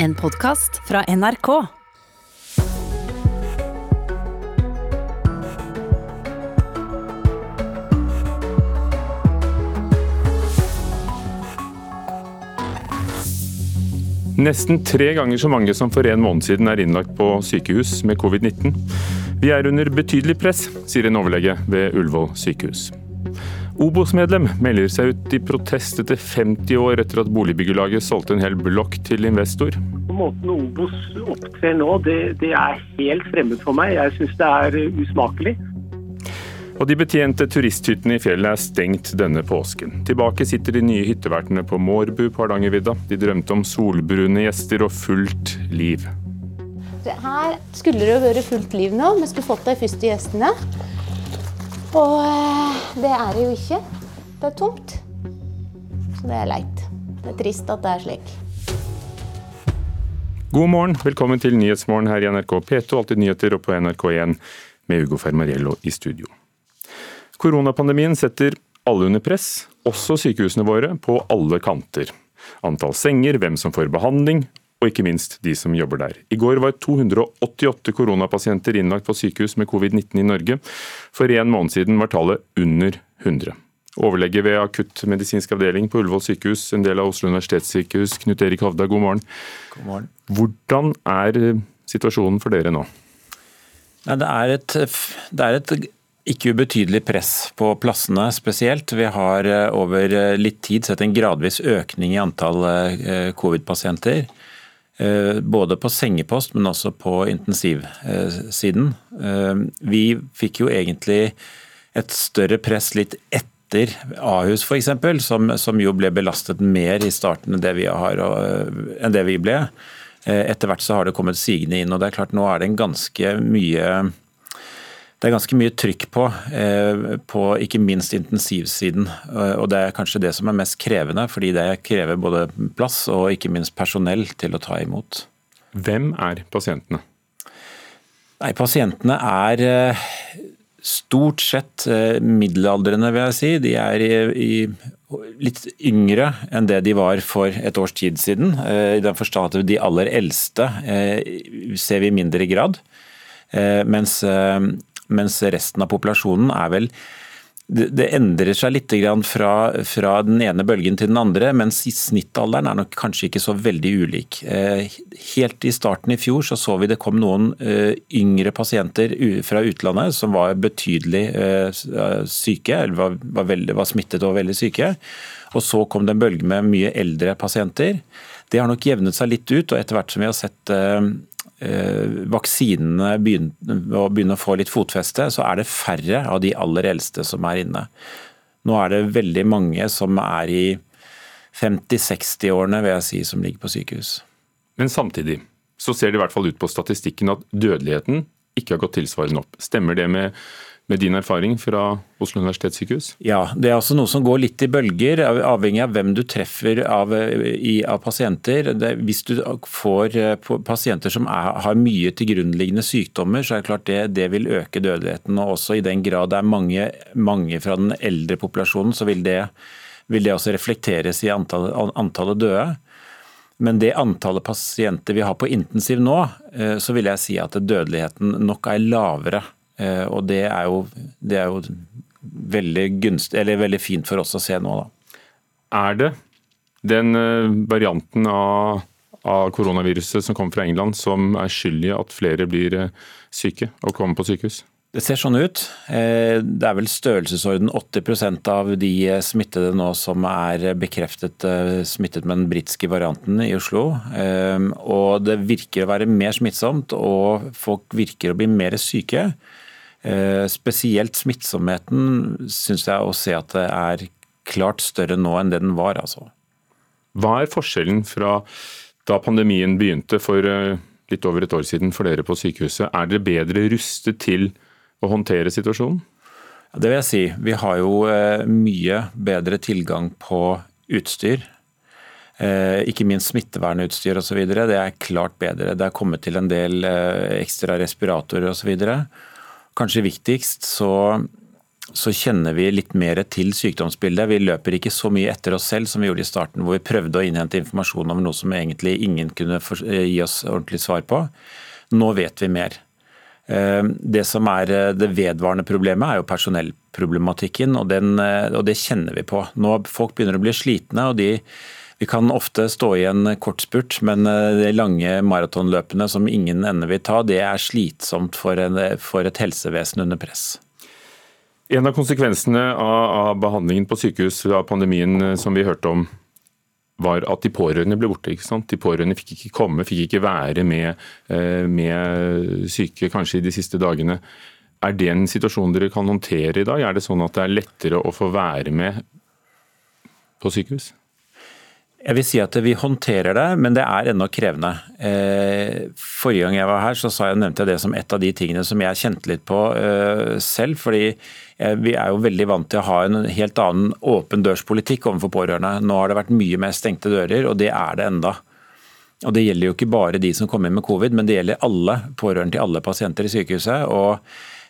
En podkast fra NRK. Nesten tre ganger så mange som for en måned siden er innlagt på sykehus med covid-19. Vi er under betydelig press, sier en overlege ved Ullevål sykehus. Obos-medlem melder seg ut i protest etter 50 år etter at boligbyggelaget solgte en hel blokk til investor. Måten Obos opptrer nå, det, det er helt fremmed for meg. Jeg syns det er usmakelig. Og de betjente turisthyttene i fjellet er stengt denne påsken. Tilbake sitter de nye hyttevertene på Mårbu på Hardangervidda. De drømte om solbrune gjester og fullt liv. Her skulle det jo vært fullt liv nå. Vi skulle fått de første gjestene. Og eh, det er det jo ikke. Det er tomt. Så det er leit. Det er trist at det er slik. God morgen, velkommen til Nyhetsmorgen her i NRK P2, Alltid nyheter og på NRK1 med Ugo Fermariello i studio. Koronapandemien setter alle under press, også sykehusene våre, på alle kanter. Antall senger, hvem som får behandling, og ikke minst de som jobber der. I går var 288 koronapasienter innlagt på sykehus med covid-19 i Norge. For en måned siden var tallet under 100. Overlege ved akuttmedisinsk avdeling på Ullevål sykehus, en del av Oslo universitetssykehus, Knut Erik Hovda, god morgen. God morgen. Hvordan er situasjonen for dere nå? Det er et, det er et ikke ubetydelig press på plassene spesielt. Vi har over litt tid sett en gradvis økning i antall covid-pasienter. Både på sengepost, men også på intensivsiden. Vi fikk jo egentlig et større press litt etter Ahus f.eks., som, som jo ble belastet mer i starten enn det vi, har, enn det vi ble. Etter hvert så har det kommet sigende inn, og det er klart nå er det en ganske mye det er ganske mye trykk på, på ikke minst intensivsiden. og Det er kanskje det som er mest krevende, fordi det krever både plass og ikke minst personell til å ta imot. Hvem er pasientene? Nei, Pasientene er stort sett middelaldrende, vil jeg si. De er i, litt yngre enn det de var for et års tid siden. I den forstand at de aller eldste ser vi i mindre grad. Mens mens resten av populasjonen er vel det endrer seg litt fra, fra, den ene bølgen til den andre, mens snittalderen er nok kanskje ikke så veldig ulik. Helt i starten i fjor så, så vi det kom noen yngre pasienter fra utlandet som var betydelig syke, eller var, var, veldig, var smittet og veldig syke. Og så kom det en bølge med mye eldre pasienter. Det har nok jevnet seg litt ut, og etter hvert som vi har sett vaksinene begynner, begynner å få litt fotfeste, så er det færre av de aller eldste som er inne. Nå er det veldig mange som er i 50-60-årene, vil jeg si, som ligger på sykehus. Men samtidig så ser det i hvert fall ut på statistikken at dødeligheten ikke har gått tilsvarende opp. Stemmer det med med din erfaring fra Oslo universitetssykehus? Ja, det er også noe som går litt i bølger, avhengig av hvem du treffer av, i, av pasienter. Det, hvis du får eh, pasienter som er, har mye til grunnliggende sykdommer, så er det klart det, det vil øke dødeligheten. og også I den grad det er mange, mange fra den eldre populasjonen, så vil det, vil det også reflekteres i antall, antallet døde. Men det antallet pasienter vi har på intensiv nå, eh, så vil jeg si at dødeligheten nok er lavere og det er jo, det er jo veldig, gunst, veldig fint for oss å se nå, da. Er det den eh, varianten av, av koronaviruset som kommer fra England som er skyld i at flere blir eh, syke og kommer på sykehus? Det ser sånn ut. Det er vel størrelsesorden 80% av de smittede nå som er bekreftet smittet med den britiske varianten i Oslo. Og det virker å være mer smittsomt, og folk virker å bli mer syke. Eh, spesielt smittsomheten syns jeg å se at det er klart større nå enn det den var. altså. Hva er forskjellen fra da pandemien begynte for eh, litt over et år siden for dere på sykehuset? Er dere bedre rustet til å håndtere situasjonen? Det vil jeg si. Vi har jo eh, mye bedre tilgang på utstyr. Ikke minst smittevernutstyr osv. Det er klart bedre. Det er kommet til en del ekstra respiratorer osv. Kanskje viktigst så så kjenner vi litt mer til sykdomsbildet. Vi løper ikke så mye etter oss selv som vi gjorde i starten, hvor vi prøvde å innhente informasjon om noe som egentlig ingen kunne gi oss ordentlig svar på. Nå vet vi mer. Eh, det som er eh, det vedvarende problemet, er jo personellproblematikken, og, den, eh, og det kjenner vi på. Nå Folk begynner å bli slitne. og de, Vi kan ofte stå i en kortspurt, men de lange maratonløpene som ingen ende vil ta, det er slitsomt for, en, for et helsevesen under press. En av konsekvensene av, av behandlingen på sykehus av pandemien eh, som vi hørte om, var at de pårørende ble borte. ikke sant? De pårørende fikk ikke komme, fikk ikke være med, eh, med syke kanskje i de siste dagene. Er det en situasjon dere kan håndtere i dag? Er det sånn at det er lettere å få være med på sykehus? Jeg vil si at vi håndterer det, men det er ennå krevende. Eh, forrige gang jeg var her, så jeg, nevnte jeg det som et av de tingene som jeg kjente litt på selv. fordi vi er jo veldig vant til å ha en helt annen åpen dørspolitikk overfor pårørende. Nå har det vært mye mer stengte dører, og det er det enda. Og Det gjelder jo ikke bare de som kommer inn med covid, men det gjelder alle pårørende til alle pasienter i sykehuset. og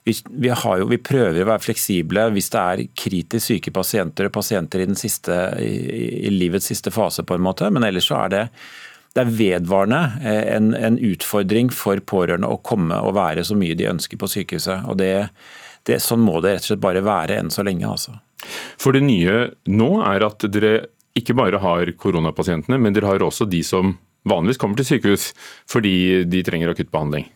vi, vi, jo, vi, prøver å være fleksible hvis det er kritisk syke pasienter og pasienter i, siste, i, i, livets siste fase, på en måte. Men ellers så er det, det er vedvarende eh, en, en utfordring for pårørende å komme og være så mye de ønsker på sykehuset. og det det, sånn må det rett og slett bare være enn så lenge. altså. For det nye nå er at dere ikke bare har koronapasientene, men dere har også de som vanligvis kommer til sykehus fordi de trenger akutt behandling.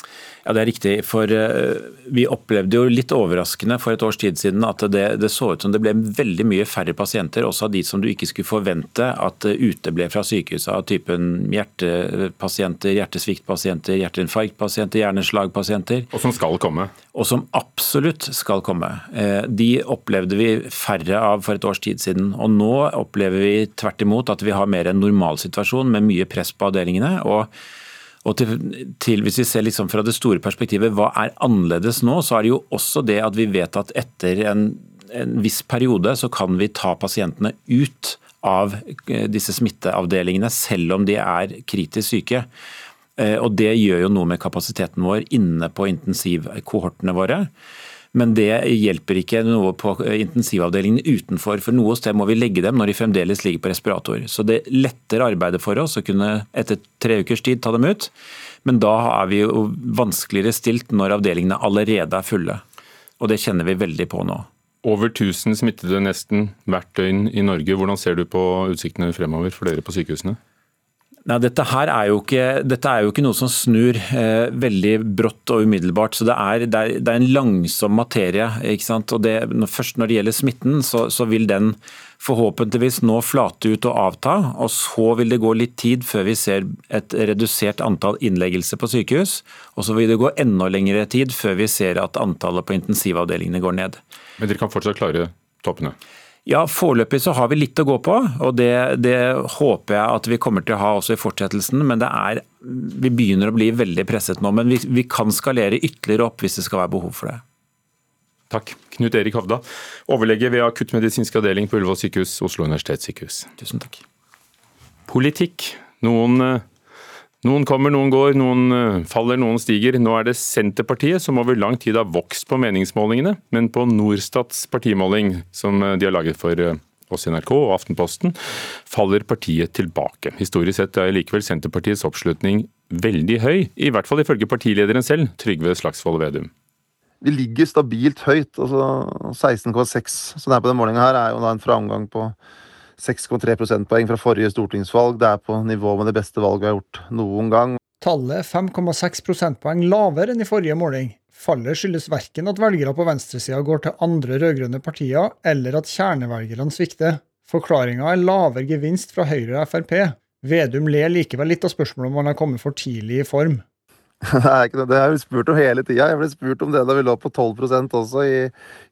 Ja, Det er riktig. for eh, Vi opplevde jo litt overraskende for et års tid siden at det, det, så ut som det ble veldig mye færre pasienter, også av de som du ikke skulle forvente at eh, uteble fra sykehuset, av typen hjertepasienter, hjertesviktpasienter, hjerteinfarktpasienter, hjerneslagpasienter. Og som skal komme. Og som absolutt skal komme. Eh, de opplevde vi færre av for et års tid siden. Og nå opplever vi tvert imot at vi har mer en normalsituasjon med mye press på avdelingene. og og til, til, Hvis vi ser liksom fra det store perspektivet, hva er annerledes nå, så er det jo også det at vi vet at etter en, en viss periode så kan vi ta pasientene ut av eh, disse smitteavdelingene, selv om de er kritisk syke. Eh, og Det gjør jo noe med kapasiteten vår inne på intensivkohortene våre. Men det hjelper ikke noe på intensivavdelingen utenfor. For noe sted må vi legge dem når de fremdeles ligger på respirator. Så det letter arbeidet for oss å kunne etter tre ukers tid ta dem ut. Men da er vi jo vanskeligere stilt når avdelingene allerede er fulle. Og det kjenner vi veldig på nå. Over 1000 smittede nesten hvert døgn i Norge. Hvordan ser du på utsiktene fremover for dere på sykehusene? Nei, dette her er jo ikke, er jo ikke noe som snur eh, veldig brått og umiddelbart. så Det er, det er, det er en langsom materie. ikke sant? Og det, Først når det gjelder smitten, så, så, vil den forhåpentligvis nå flate ut og avta. og Så vil det gå litt tid før vi ser et redusert antall innleggelser på sykehus. Og så vil det gå enda lengre tid før vi ser at antallet på intensivavdelingene går ned. Men dere kan fortsatt klare toppene? Ja, Foreløpig så har vi litt å gå på, og det, det, håper jeg at vi kommer til å ha også i fortsettelsen. Men det er, vi begynner å bli veldig presset nå. Men vi, vi kan skalere ytterligere opp hvis det skal være behov for det. Takk. Knut Erik Havda, overlege ved akuttmedisinsk avdeling på Ullevål sykehus, Oslo universitetssykehus. Tusen takk. Politikk. Noen eh, noen kommer, noen går, noen eh, faller, noen stiger. Nå er det Senterpartiet som over lang tid har vokst på meningsmålingene, men på Norstats partimåling, som eh, de har laget for eh, oss i NRK og Aftenposten, faller partiet tilbake. Historisk sett er likevel Senterpartiets oppslutning veldig høy, i hvert fall ifølge partilederen selv, Trygve Slagsvold Vedum. Vi ligger stabilt høyt, altså 16,6 som det er på denne målinga her, er jo da en framgang på 6,3 prosentpoeng fra forrige stortingsvalg. Det er på nivå med det beste valget vi har gjort noen gang. Tallet er 5,6 prosentpoeng lavere enn i forrige måling. Fallet skyldes verken at velgere på venstresida går til andre rød-grønne partier, eller at kjernevelgerne svikter. Forklaringa er lavere gevinst fra Høyre og Frp. Vedum ler likevel litt av spørsmålet om han har kommet for tidlig i form. Det er ikke det. Det har vi spurt om hele tida. Jeg ble spurt om det da vi lå på 12 også i,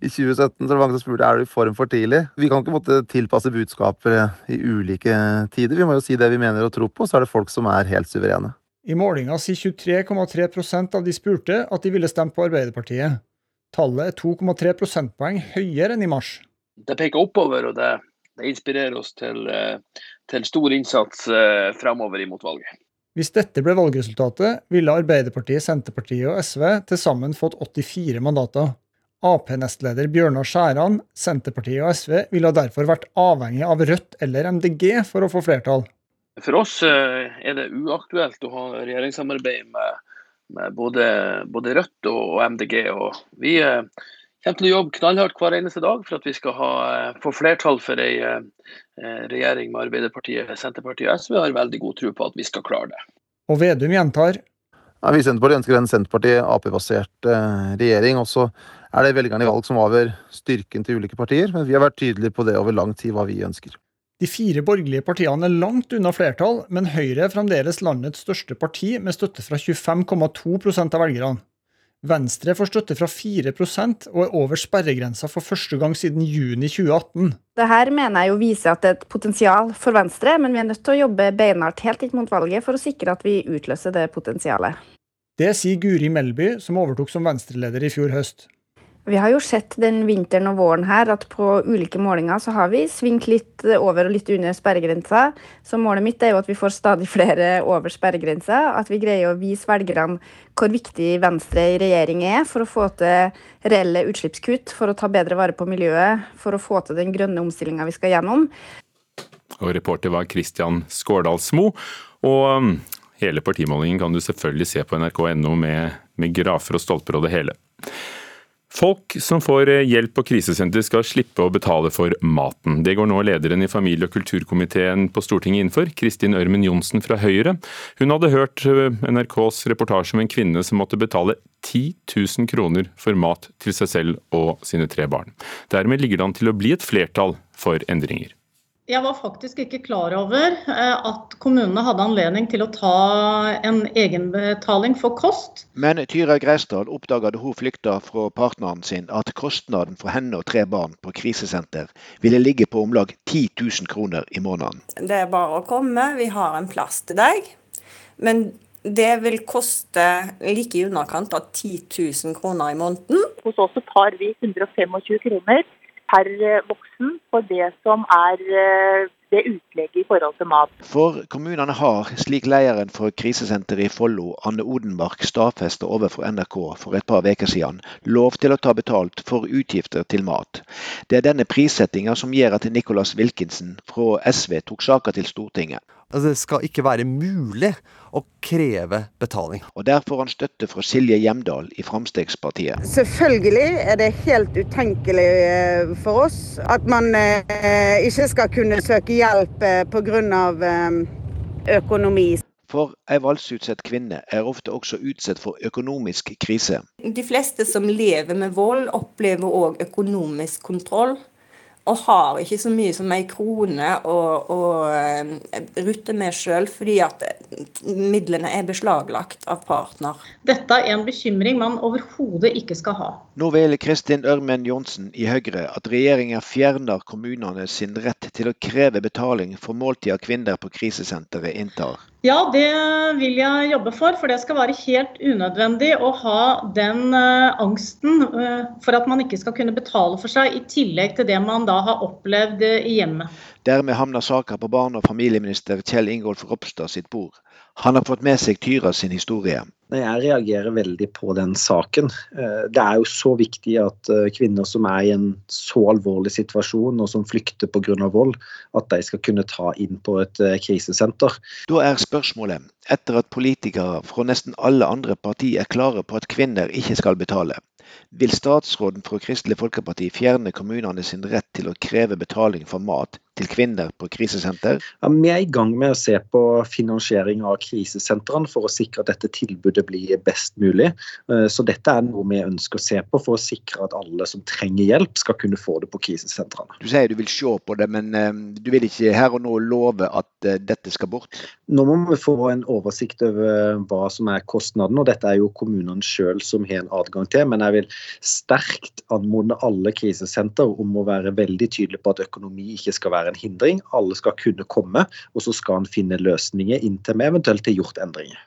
i 2017. Så det var mange som spurte er du i form for tidlig. Vi kan ikke måtte tilpasse budskaper i ulike tider. Vi må jo si det vi mener og tror på, så er det folk som er helt suverene. I målinga sier 23,3% av de spurte at de ville stemt på Arbeiderpartiet. Tallet er 2,3 prosentpoeng høyere enn i mars. Det peker oppover, og det, det inspirerer oss til, eh, til stor innsats eh, fremover imot valget. Hvis dette ble valgresultatet, ville Arbeiderpartiet, Senterpartiet og SV til sammen fått 84 mandater. Ap-nestleder Bjørnar Skjæran, Senterpartiet og SV ville derfor vært avhengig av Rødt eller MDG for å få flertall. For oss eh, er det uaktuelt å ha regjeringssamarbeid med, med både, både, Rødt og, MDG. og Vi eh, kommer til å jobbe knallhardt hver eneste dag for at vi skal ha, eh, få flertall for en regjering med Arbeiderpartiet, Senterpartiet og SV. Har veldig god tro på at vi skal klare det. Og Vedum gjentar. Ja, vi i Senterpartiet ønsker en Senterparti-Ap-basert regjering. og så er det velgerne i valg som avgjør styrken til ulike partier, men vi har vært tydelige på det over lang tid hva vi ønsker. De fire borgerlige partiene er langt unna flertall, men Høyre er fremdeles landets største parti, med støtte fra 25,2% av velgerne. Venstre får støtte fra 4% og er over sperregrensa for første gang siden juni 2018. Dette mener jeg jo viser at det er et potensial for Venstre, men vi er nødt til å jobbe beinhardt helt inn mot valget for å sikre at vi utløser det potensialet. Det sier Guri Melby, som overtok som Venstre-leder i fjor høst. Vi har jo sett den vinteren og våren her at på ulike målinger så har vi svingt litt over og litt under sperregrensa. Så målet mitt er jo at vi får stadig flere over sperregrensa. At vi greier å vise velgerne hvor viktig Venstre i regjering er for å få til reelle utslippskutt, for å ta bedre vare på miljøet, for å få til den grønne omstillinga vi skal gjennom. Og reporter var Kristian Skårdalsmo. Og um, hele partimålingen kan du selvfølgelig se på nrk.no med, med grafer og stolper og det hele. Folk som får eh, hjelp på krisesenter skal slippe å betale for maten. Det går nå lederen i familie- og kulturkomiteen på Stortinget inn Kristin Ørmen Johnsen fra Høyre. Hun hadde hørt eh, NRKs reportasje om en kvinne som måtte betale 10 000 kroner for mat til seg selv og sine tre barn. Dermed ligger det an til å bli et flertall for endringer. Jeg var faktisk ikke klar over eh, at kommunene hadde anledning til å ta en egenbetaling for kost. Men Tyra Greisdal oppdaga da hun flykta fra partneren sin at kostnaden for henne og tre barn på krisesenter ville ligge på om lag 10 000 kroner i måneden. Det er bare å komme, vi har en plass til deg. Men det vil koste like i underkant av 10 000 kroner i måneden. Hos oss tar vi 125 kroner per eh, voksen for det som er eh, det utlegget i forhold til mat. For kommunene har, slik lederen for krisesenteret i Follo, Anne Odenmark, stadfesta overfor NRK for et par uker siden, lov til å ta betalt for utgifter til mat. Det er denne prissettinga som gjør at Nicolas Wilkinson fra SV tok saka til Stortinget. Altså, det skal ikke være mulig å kreve betaling. Og Der får han støtte fra Silje Hjemdal i Fremskrittspartiet. Selvfølgelig er det helt utenkelig eh, for oss at man eh, ikke skal kunne søke hjelp eh, pga. økonomi. For ei voldsutsatt kvinne er ofte også utsatt for økonomisk krise. De fleste som lever med vold, opplever òg økonomisk kontroll og har ikke så mye som ei krone å, å eh, rutte med sjøl, fordi at midlene er beslaglagt av partner. Dette er en bekymring man overhodet ikke skal ha. Nå vil Kristin Ørmen Johnsen i Høyre at regjeringen fjerner kommunene sin rett til å kreve betaling for måltider kvinner på krisesenteret inntar. Ja, det vil jeg jobbe for. For det skal være helt unødvendig å ha den uh, angsten uh, for at man ikke skal kunne betale for seg, i tillegg til det man da har opplevd uh, i hjemmet. Dermed havner saka på barne- og familieminister Kjell Ingolf Ropstad sitt bord. Han har fått med seg Tyra sin historie. Jeg reagerer veldig på den saken. Eh, det er jo så viktig at eh, kvinner som er i en så alvorlig situasjon og som flykter pga. vold, at de skal kunne ta inn på et eh, krisesenter. Da er spørsmålet, etter at politikere fra nesten alle andre partier er klare på at kvinner ikke skal betale, vil statsråden fra Kristelig Folkeparti fjerne kommunene sin rett til å kreve betaling for mat til kvinner på krisesenter? Ja, vi er i gang med å se på finansiering av krisesentrene for å sikre at dette tilbudet blir best mulig. Eh, så dette er noe vi ønsker å se på for å sikre at alle som trenger hjelp, skal kunne få det på krisesentrene. Du sier du vil se på det, men eh, du vil ikke her og nå love at dette skal bort? Nå må vi få en oversikt over hva som er kostnaden, og dette er jo kommunene sjøl som har en adgang til. Men jeg vil sterkt anmode alle krisesenter om å være veldig tydelige på at økonomi ikke skal være en hindring. Alle skal kunne komme, og så skal en finne løsninger inntil vi eventuelt har gjort endringer.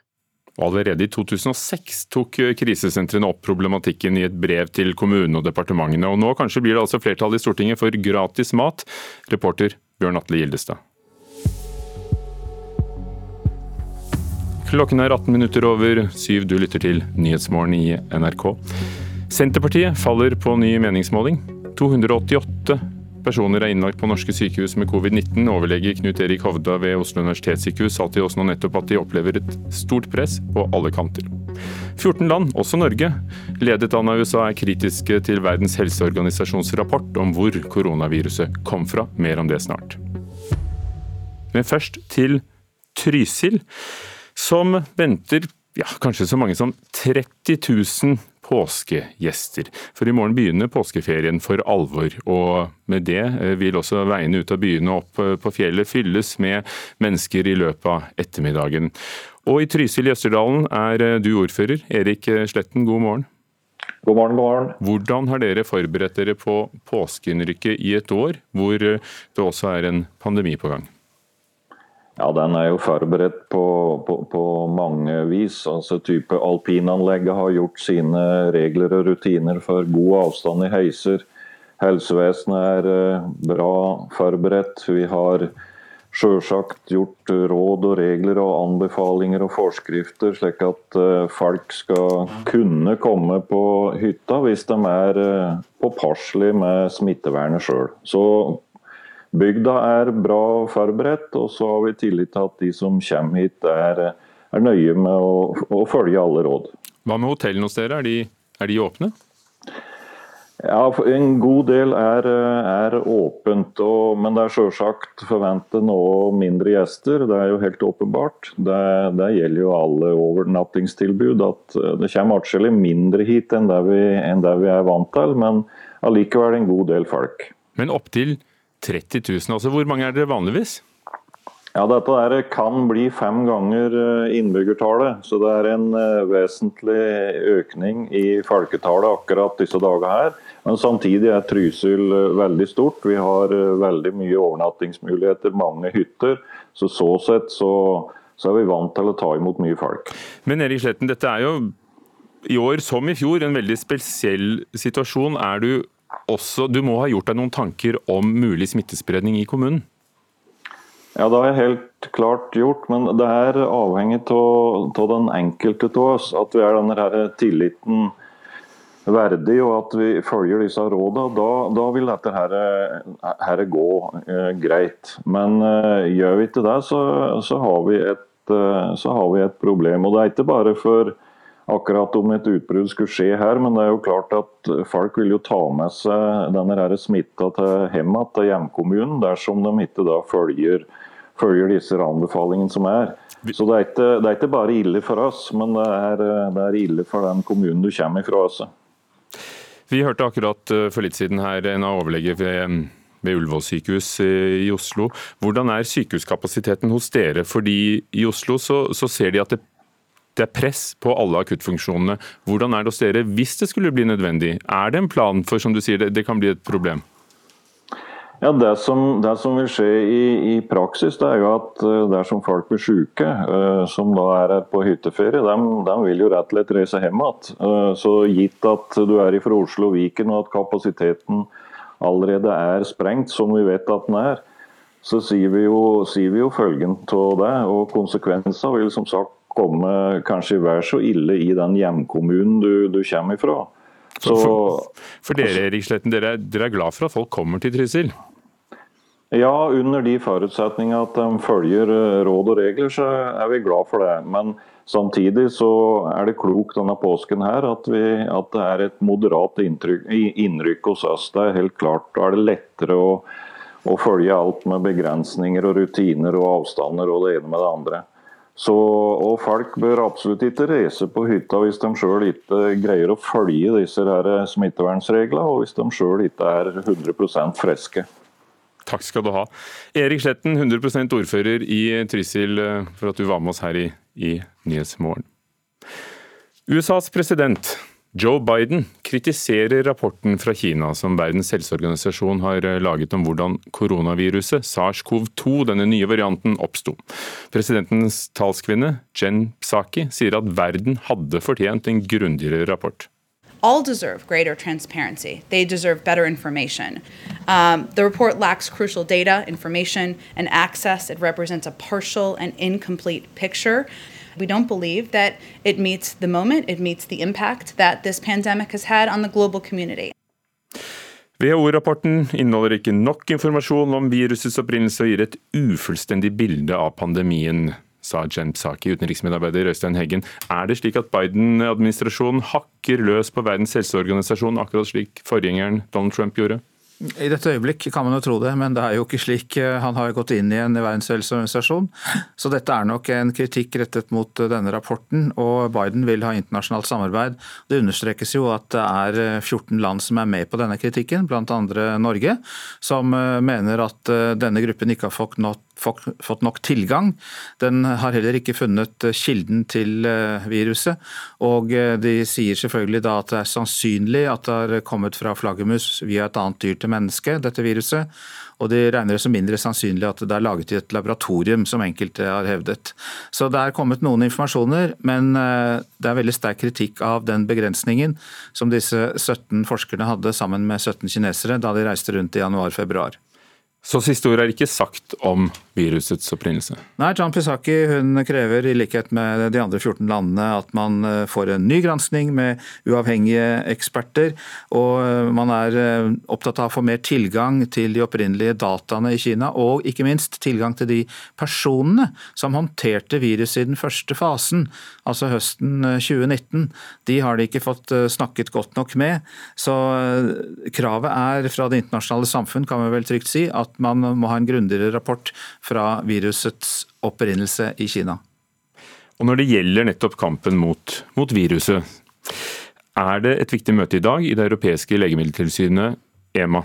Allerede i 2006 tok krisesentrene opp problematikken i et brev til kommunene og departementene, og nå kanskje blir det altså flertall i Stortinget for gratis mat. Reporter Bjørn Atle Gildestad. Klokken er 18 minutter over syv. Du lytter til Nyhetsmorgen i NRK. Senterpartiet faller på ny meningsmåling. 288 personer er innlagt på norske sykehus med covid-19. Overlege Knut Erik Hovda ved Oslo universitetssykehus sa til oss nå nettopp at de opplever et stort press på alle kanter. 14 land, også Norge, ledet an av USA, er kritiske til Verdens helseorganisasjons rapport om hvor koronaviruset kom fra. Mer om det snart. Men først til Trysil, som venter ja, kanskje så mange som 30 000 påskegjester. For i morgen begynner påskeferien for alvor, og med det eh, vil også veiene ut av byene opp eh, på fjellet fylles med mennesker i løpet av ettermiddagen. Og i Trysil i Østerdalen er eh, du ordfører, Erik Sletten, god morgen. God morgen, god morgen. Hvordan har dere forberedt dere på påskeinnrykket i et år, hvor det også er en pandemi på gang? Ja, Den er jo forberedt på, på, på mange vis. Altså type Alpinanlegget har gjort sine regler og rutiner for god avstand i heiser. Helsevesenet er eh, bra forberedt. Vi har sjølsagt gjort råd og regler og anbefalinger og forskrifter, slik at eh, folk skal kunne komme på hytta hvis de er eh, påpasselige med smittevernet sjøl. Så Bygda er bra forberedt, og så har vi tillit til at de som kommer hit er, er nøye med å, å, følge alle råd. Hva med hotellene hos dere, er de, er de åpne? Ja, En god del er, er åpent, og, men det er selvsagt forventet noe mindre gjester. Det er jo helt åpenbart. Det, det gjelder jo alle overnattingstilbud. at Det kommer atskillig mindre hit enn det, vi, enn det vi er vant til, men allikevel en god del folk. Men opptil 30 000. Altså, hvor mange er dere vanligvis? Ja, Dette der kan bli fem ganger eh, innbyggertallet. Så det er en eh, vesentlig økning i folketallet akkurat disse dagene her. Men samtidig er Trysil eh, veldig stort. Vi har veldig mye overnattingsmuligheter, mange hytter. Så så sett så, så er vi vant til å ta imot mye folk. Men Erik Sletten, dette er jo i år som i fjor en veldig spesiell situasjon. Er du også, du må ha gjort deg noen tanker om mulig smittespredning i kommunen? Ja, det har jeg helt klart gjort, men det er avhengig av den enkelte av oss. At vi er denne her tilliten verdig og at vi følger disse rådene. Da, da vil dette her, her gå eh, greit. Men eh, gjør vi ikke det, så, så, har et, eh, så, har vi et, problem. Og det er ikke bare for akkurat om et utbrudd skulle skje her, men det er jo klart at folk vil jo ta med seg denne smitta til hjemmet, til hjemkommunen, dersom de ikke da følger, følger disse anbefalingene som er. Så det er, ikke, det er, ikke, bare ille for oss, men det er, det er ille for den kommunen du kommer fra. Også. Vi hørte akkurat eh, for litt siden her en av overlege ved ved Ullevål sykehus eh, i Oslo. Hvordan er sykehuskapasiteten hos dere? Fordi I Oslo så, så ser de at det det er press på alle akuttfunksjonene. Hvordan er det hos dere hvis det skulle bli nødvendig? Er det en plan for, som du sier, det, det kan bli et problem? Ja, det som, det som vil skje i, i, praksis, det er jo at uh, dersom folk blir syke, uh, som da er på hytteferie, de, de, vil jo rett og slett reise hjem igjen. Uh, så gitt at du er fra Oslo og Viken og at kapasiteten allerede er sprengt, som vi vet at den er, så sier vi jo, sier vi jo følgen av det. Og konsekvenser vil som sagt komme kanskje vær så ille i den hjemkommunen du, du kommer ifra. Så, for, for, dere Erik Sletten, dere, dere, er glad for at folk kommer til Trysil? Ja, under de forutsetningene at de følger eh, råd og regler, så er vi glad for det. Men samtidig så er det klokt denne påsken her at, vi, at det er et moderat inntrykk, innrykk hos oss. Det er helt klart. Da er det lettere å, å følge alt med begrensninger og rutiner og avstander og det ene med det andre. Så, og Folk bør absolutt ikke reise på hytta hvis de sjøl ikke greier å følge disse smittevernreglene, og hvis de sjøl ikke er 100% friske. Takk skal du ha. Erik Sletten, 100% ordfører i Trysil, eh, for at du var med oss her i, i Nyhetsmorgen. USAs president Joe Biden kritiserer rapporten fra Kina som Verdens helseorganisasjon har eh, laget om hvordan koronaviruset, SARS-CoV-2, denne nye varianten, oppsto. Presidentens talskvinne, Jen Psaki, sier at verden hadde fortjent en grundigere rapport. all deserve greater transparency. They deserve better information. Um, the report lacks crucial data, information, and access. It represents a partial and incomplete picture. We don't believe that it meets the moment, it meets the impact that this pandemic has had on the global community. WHO-rapporten inneholder ikke nok informasjon om virusets opprinnelse og gir et ufullstendig bilde av pandemien, sa Jen Psaki, utenriksmedarbeider Øystein Heggen. Er det slik at Biden-administrasjonen hakker løs på Verdens helseorganisasjon, akkurat slik forgjengeren Donald Trump gjorde? I dette øyeblikk kan man jo tro det, men det er jo ikke slik. Eh, han har gått inn igjen i Verdens helseorganisasjon. Så dette er nok en kritikk rettet mot eh, denne rapporten. Og Biden vil ha internasjonalt samarbeid. Det understrekes jo at det er 14 eh, land som er med på denne kritikken, andre Norge, som mener at denne gruppen ikke har fått nok fått nok tilgang. Den har heller ikke funnet eh, kilden til eh, viruset. Og eh, de sier selvfølgelig da at det er sannsynlig at det har kommet fra flaggermus via et annet dyr til menneske, dette viruset. Og de regner det som mindre sannsynlig at det er laget i et laboratorium, som enkelte har hevdet. Så det er kommet noen informasjoner, men det er veldig sterk kritikk av den begrensningen som disse 17 forskerne hadde sammen med 17 kinesere da de reiste rundt i januar-februar. Så siste ord er ikke sagt om virusets opprinnelse? Nei, Jan Pisaki hun krever i likhet med de andre 14 landene at man eh, får en ny granskning med uavhengige eksperter. Og eh, man er eh, opptatt av å få mer tilgang til de opprinnelige dataene i Kina. Og ikke minst tilgang til de personene som håndterte viruset i den første fasen, altså høsten 2019. De har de ikke fått snakket godt nok med. Så kravet er fra det internasjonale samfunn, kan vi vel trygt si, at man må ha en grundigere rapport fra virusets opprinnelse i Kina. Og Når det gjelder nettopp kampen mot, mot viruset, er det et viktig møte i dag i det europeiske legemiddeltilsynet, EMA.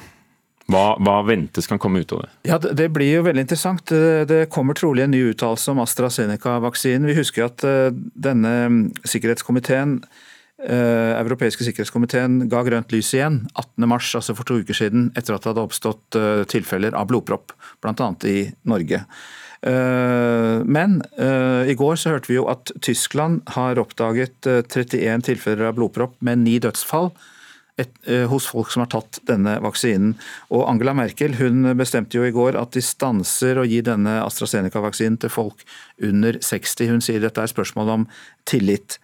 Hva, hva, ventes kan komme ut av det? Ja, Det blir jo veldig interessant. Det kommer trolig en ny uttalelse om AstraZeneca-vaksinen. Vi husker at eh, denne sikkerhetskomiteen Eh, europeiske sikkerhetskomiteen ga grønt lys igjen 18.3, altså for to uker siden, etter at det hadde oppstått eh, tilfeller av blodpropp, bl.a. i Norge. Eh, men i går så hørte vi jo at Tyskland har oppdaget 31 tilfeller av blodpropp med ni dødsfall. Et, hos folk som har tatt denne vaksinen. Og Angela Merkel hun bestemte jo i går at de stanser å gi denne AstraZeneca-vaksinen til folk under 60. Hun sier dette er spørsmål om tillit.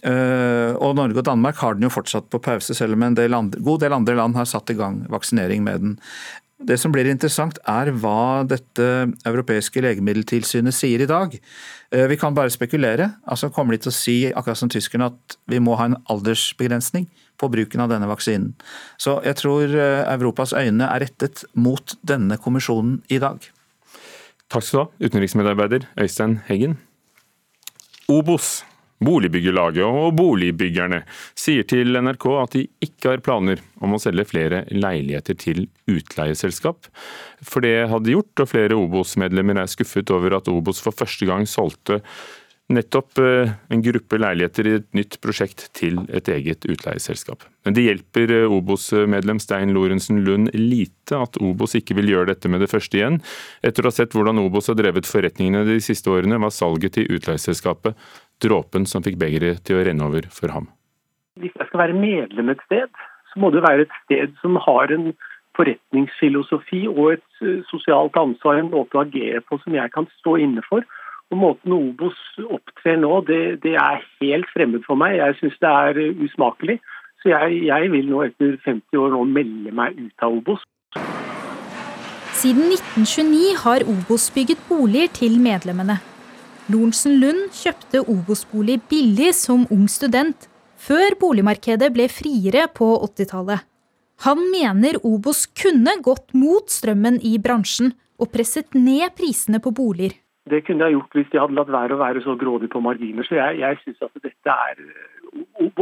Eh, og Norge og Danmark har den jo fortsatt på pause, selv om en del andre, god del andre land har satt i gang vaksinering med den. Det som blir interessant, er hva dette europeiske legemiddeltilsynet sier i dag. Eh, vi kan bare spekulere. altså Kommer de til å si akkurat som tyskerne, at vi må ha en aldersbegrensning på bruken av denne vaksinen? Så jeg tror eh, Europas øyne er rettet mot denne kommisjonen i dag. Takk skal du ha, utenriksmedarbeider Øystein Heggen. Obos Boligbyggerlaget og boligbyggerne sier til NRK at de ikke har planer om å selge flere leiligheter til utleieselskap. For det hadde de gjort, og flere Obos-medlemmer er skuffet over at Obos for første gang solgte nettopp eh, en gruppe leiligheter i et nytt prosjekt til et eget utleieselskap. Men det hjelper eh, Obos-medlem Stein Lorentzen Lund lite at Obos ikke vil gjøre dette med det første igjen. Etter å ha sett hvordan Obos har drevet forretningene de siste årene, var salget til utleieselskapet dråpen som fikk begeret til å renne over for ham. Hvis jeg skal være medlem et sted, så må det være et sted som har en forretningsfilosofi og et eh, sosialt ansvar, en måte å agere på som jeg kan stå inne for. Og Måten Obos opptrer nå, det, det er helt fremmed for meg. Jeg syns det er eh, usmakelig. Så jeg, jeg vil nå etter 50 år nå melde meg ut av Obos. Siden 1929 har Obos bygget boliger til medlemmene. Lorentzen Lund kjøpte Obos-bolig billig som ung student, før boligmarkedet ble friere på 80-tallet. Han mener Obos kunne gått mot strømmen i bransjen og presset ned prisene på boliger. Det kunne jeg gjort hvis de hadde latt være å være så grådig på marginer. Så jeg, jeg synes at dette er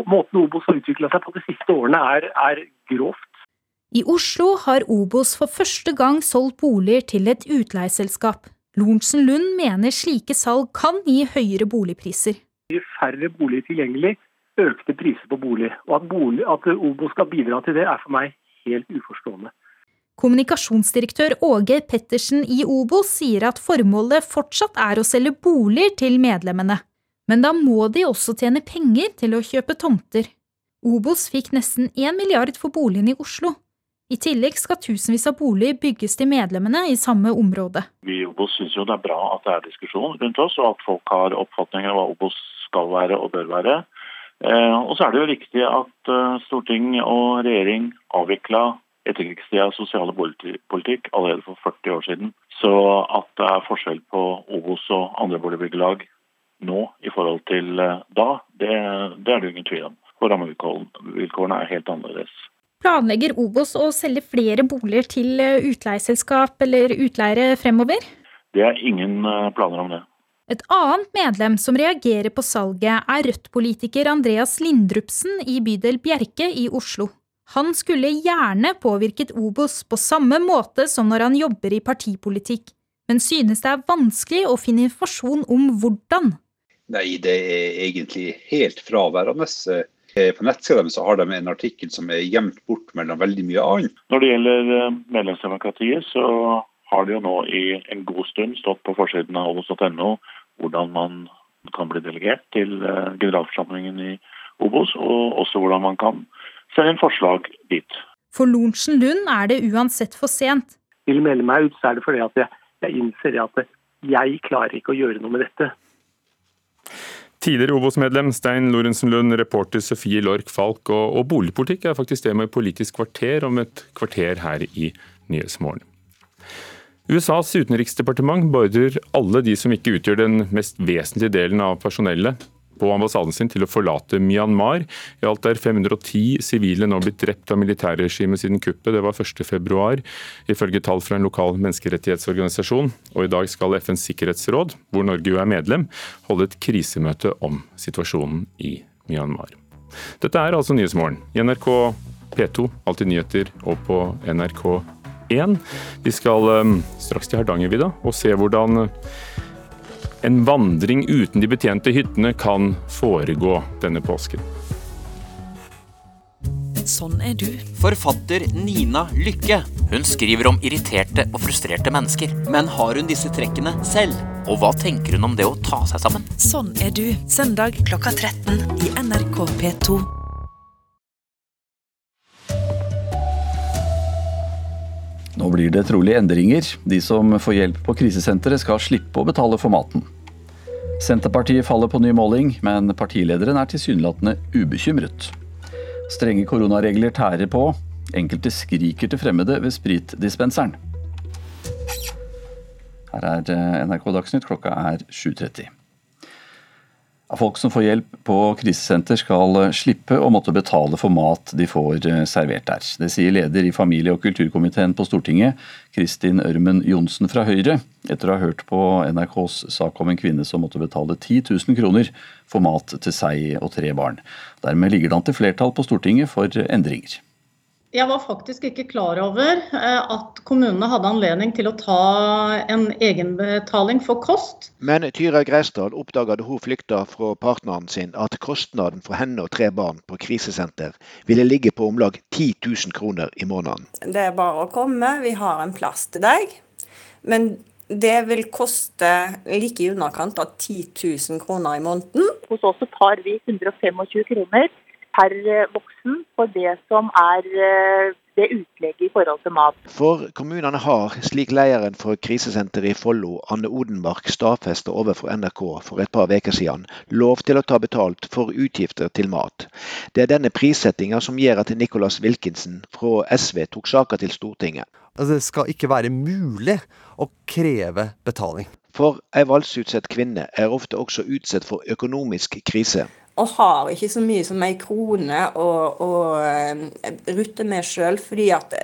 Måten Obos har utvikla seg på de siste årene, er, er grovt. I Oslo har Obos for første gang solgt boliger til et utleieselskap. Lorentzen Lund mener slike salg kan gi høyere boligpriser. Jo færre boliger tilgjengelig, økte priser på bolig. Og at, bolig, at Obos skal bidra til det, er for meg helt uforstående. Kommunikasjonsdirektør Åge Pettersen i Obos sier at formålet fortsatt er å selge boliger til medlemmene. Men da må de også tjene penger til å kjøpe tomter. Obos fikk nesten 1 milliard for boligen i Oslo. I tillegg skal tusenvis av boliger bygges til medlemmene i samme område. Vi i Obos syns jo det er bra at det er diskusjon rundt oss, og at folk har oppfatninger av hva Obos skal være og bør være. Eh, og så er det jo riktig at eh, storting og regjering avvikla etterkrigstida sosiale boligpolitikk allerede for 40 år siden. Så at det er forskjell på Obos og andre boligbyggelag nå i forhold til eh, da, det, det er det ingen tvil om. For rammevilkårene er helt annerledes. Planlegger Obos å selge flere boliger til eh, utleieselskap eller utleiere fremover? Det er ingen eh, planer om det. Et annet medlem som reagerer på salget, er Rødt-politiker Andreas Lindrupsen i bydel Bjerke i Oslo. Han skulle gjerne påvirket Obos på samme måte som når han jobber i partipolitikk, men synes det er vanskelig å finne informasjon om hvordan. Nei, det er egentlig helt fraværende. Eh, på nettsida deres har de en artikkel som er gjemt bort mellom veldig mye annet. Når det gjelder eh, medlemsdemokratiet, så har det jo nå i en god stund stått på forsiden av obos.no hvordan man kan bli delegert til eh, generalforsamlingen i Obos, og også hvordan man kan sende en forslag dit. For Lorentzen Lund er det uansett for sent. Vil melde meg ut, så er det fordi at jeg, jeg innser at jeg klarer ikke å gjøre noe med dette. Tidligere Obos-medlem Stein Lorentzen Lund, reporter Sofie Lork Falk og, og boligpolitikk er faktisk det med Politisk kvarter om et kvarter her i Nyhetsmorgen. USAs utenriksdepartement beordrer alle de som ikke utgjør den mest vesentlige delen av personellet på ambassaden sin til å forlate Myanmar. I alt er 510 sivile nå blitt drept av militærregimet siden kuppet. Det var 1.2, ifølge tall fra en lokal menneskerettighetsorganisasjon. Og i dag skal FNs sikkerhetsråd, hvor Norge jo er medlem, holde et krisemøte om situasjonen i Myanmar. Dette er altså Nyhetsmorgen i NRK P2, Alltid nyheter, og på NRK1. Vi skal um, straks til Hardangervidda og se hvordan en vandring uten de betjente hyttene kan foregå denne påsken. Sånn er du. Forfatter Nina Lykke. Hun skriver om irriterte og frustrerte mennesker. Men har hun disse trekkene selv? Og hva tenker hun om det å ta seg sammen? Sånn er du. Søndag klokka 13 i NRK P2. Nå blir det trolig endringer. De som får hjelp på krisesenteret skal slippe å betale for maten. Senterpartiet faller på ny måling, men partilederen er tilsynelatende ubekymret. Strenge koronaregler tærer på. Enkelte skriker til fremmede ved spritdispenseren. Her er eh, NRK Dagsnytt, klokka er 7.30. Folk som får hjelp på krisesenter skal slippe å måtte betale for mat de får eh, servert der. Det sier leder i familie- og kulturkomiteen på Stortinget, Kristin Ørmen Johnsen fra Høyre, etter å ha hørt på NRKs sak om en kvinne som måtte betale 10 000 kroner for mat til seg og tre barn. Dermed ligger det an til flertall på Stortinget for endringer. Jeg var faktisk ikke klar over eh, at kommunene hadde anledning til å ta en egenbetaling for kost. Men Tyra Greisdal oppdaga da hun flykta fra partneren sin at kostnaden for henne og tre barn på krisesenter ville ligge på om lag 10 000 kroner i måneden. Det er bare å komme, vi har en plass til deg. Men det vil koste like i underkant av 10 000 kroner i måneden. Hos oss tar vi 125 kroner per eh, voksen for det som er eh, det utlegget i forhold til mat. For kommunene har, slik lederen for krisesenteret i Follo, Anne Odenmark, stadfesta overfor NRK for et par uker siden, lov til å ta betalt for utgifter til mat. Det er denne prissettinga som gjør at Nicholas Wilkinson fra SV tok saka til Stortinget. Altså, det skal ikke være mulig å kreve betaling. For ei voldsutsatt kvinne er ofte også utsatt for økonomisk krise og har ikke så mye som ei krone å, å eh, rutte med sjøl, fordi at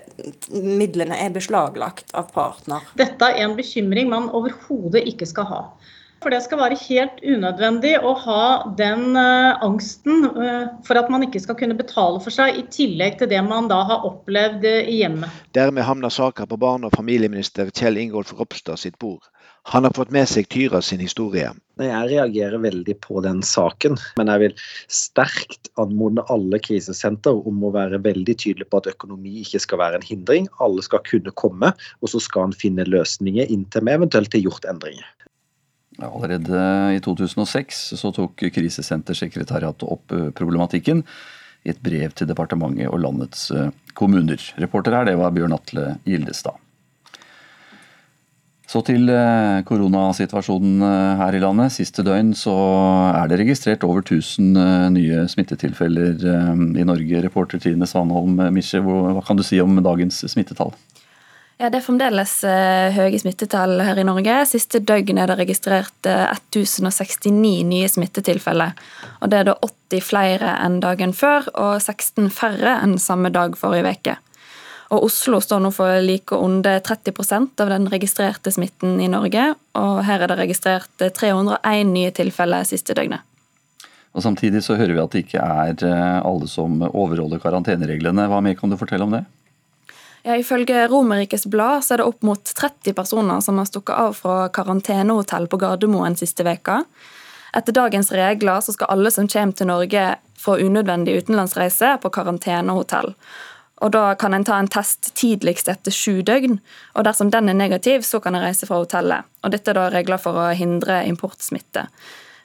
midlene er beslaglagt av partner. Dette er en bekymring man overhodet ikke skal ha. For det skal være helt unødvendig å ha den uh, angsten for at man ikke skal kunne betale for seg, i tillegg til det man da har opplevd i hjemmet. Dermed havner saka på barne- og familieminister Kjell Ingolf Ropstad sitt bord. Han har fått med seg Tyra sin historie. Jeg reagerer veldig på den saken, men jeg vil sterkt anmode alle krisesenter om å være veldig tydelig på at økonomi ikke skal være en hindring. Alle skal kunne komme, og så skal en finne løsninger inntil vi eventuelt har gjort endringer. Allerede i 2006 så tok Krisesentersekretariatet opp eh, problematikken. i et brev til departementet og landets eh, kommuner. Reporter her, det var Bjørn Atle Gildestad. Så til eh, koronasituasjonen eh, her i landet. Siste døgn så er det registrert over 1000 nye smittetilfeller i Norge. Reporter Trine Svanholm Misje, hva kan du si om dagens smittetall? Ja, Det er fremdeles høye smittetall her i Norge. Siste døgn er det registrert uh, 1069 nye smittetilfeller. Og Det er da 80 flere enn dagen før og 16 færre enn samme dag forrige uke. Og Oslo står nå for like under 30% av den registrerte smitten i Norge. Og her er det registrert 301 nye tilfeller siste døgnet. Og Samtidig så hører vi at det ikke er eh, alle som overholder karantenereglene. Hva mer kan du fortelle om det? Ja, Ifølge Romerikes Blad så er det opp mot 30 personer som har stukket av fra karantenehotell på Gardermoen siste veka. Etter dagens regler så skal alle som kommer til Norge få unødvendig utenlandsreise, på karantenehotell. Og Da kan en ta en test tidligst etter sju døgn. og Dersom den er negativ, så kan en reise fra hotellet. Og Dette er da regler for å hindre importsmitte.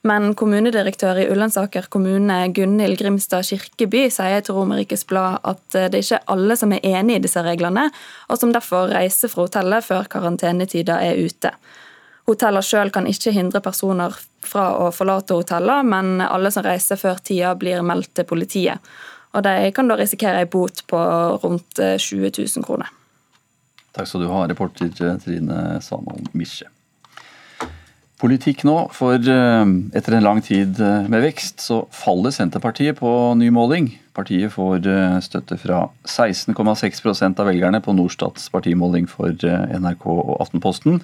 Men kommunedirektør i Ullensaker kommune, Gunhild Grimstad Kirkeby, sier til Romerikes Blad at eh, det ikke er alle som er enig i disse reglene, og som derfor reiser fra hotellet før karantenetida er ute. Hotellene sjøl kan ikke hindre personer fra å forlate hotellene, men alle som reiser før tida, blir meldt til politiet. Og De kan da risikere en bot på rundt 20 eh, 000 kroner. Takk skal du ha, reporter Trine Svanholm Misje. Politikk nå, for eh, etter en lang tid eh, med vekst, så faller Senterpartiet på ny måling. Partiet får eh, støtte fra 16,6% av velgerne på Norstats partimåling for NRK og Aftenposten.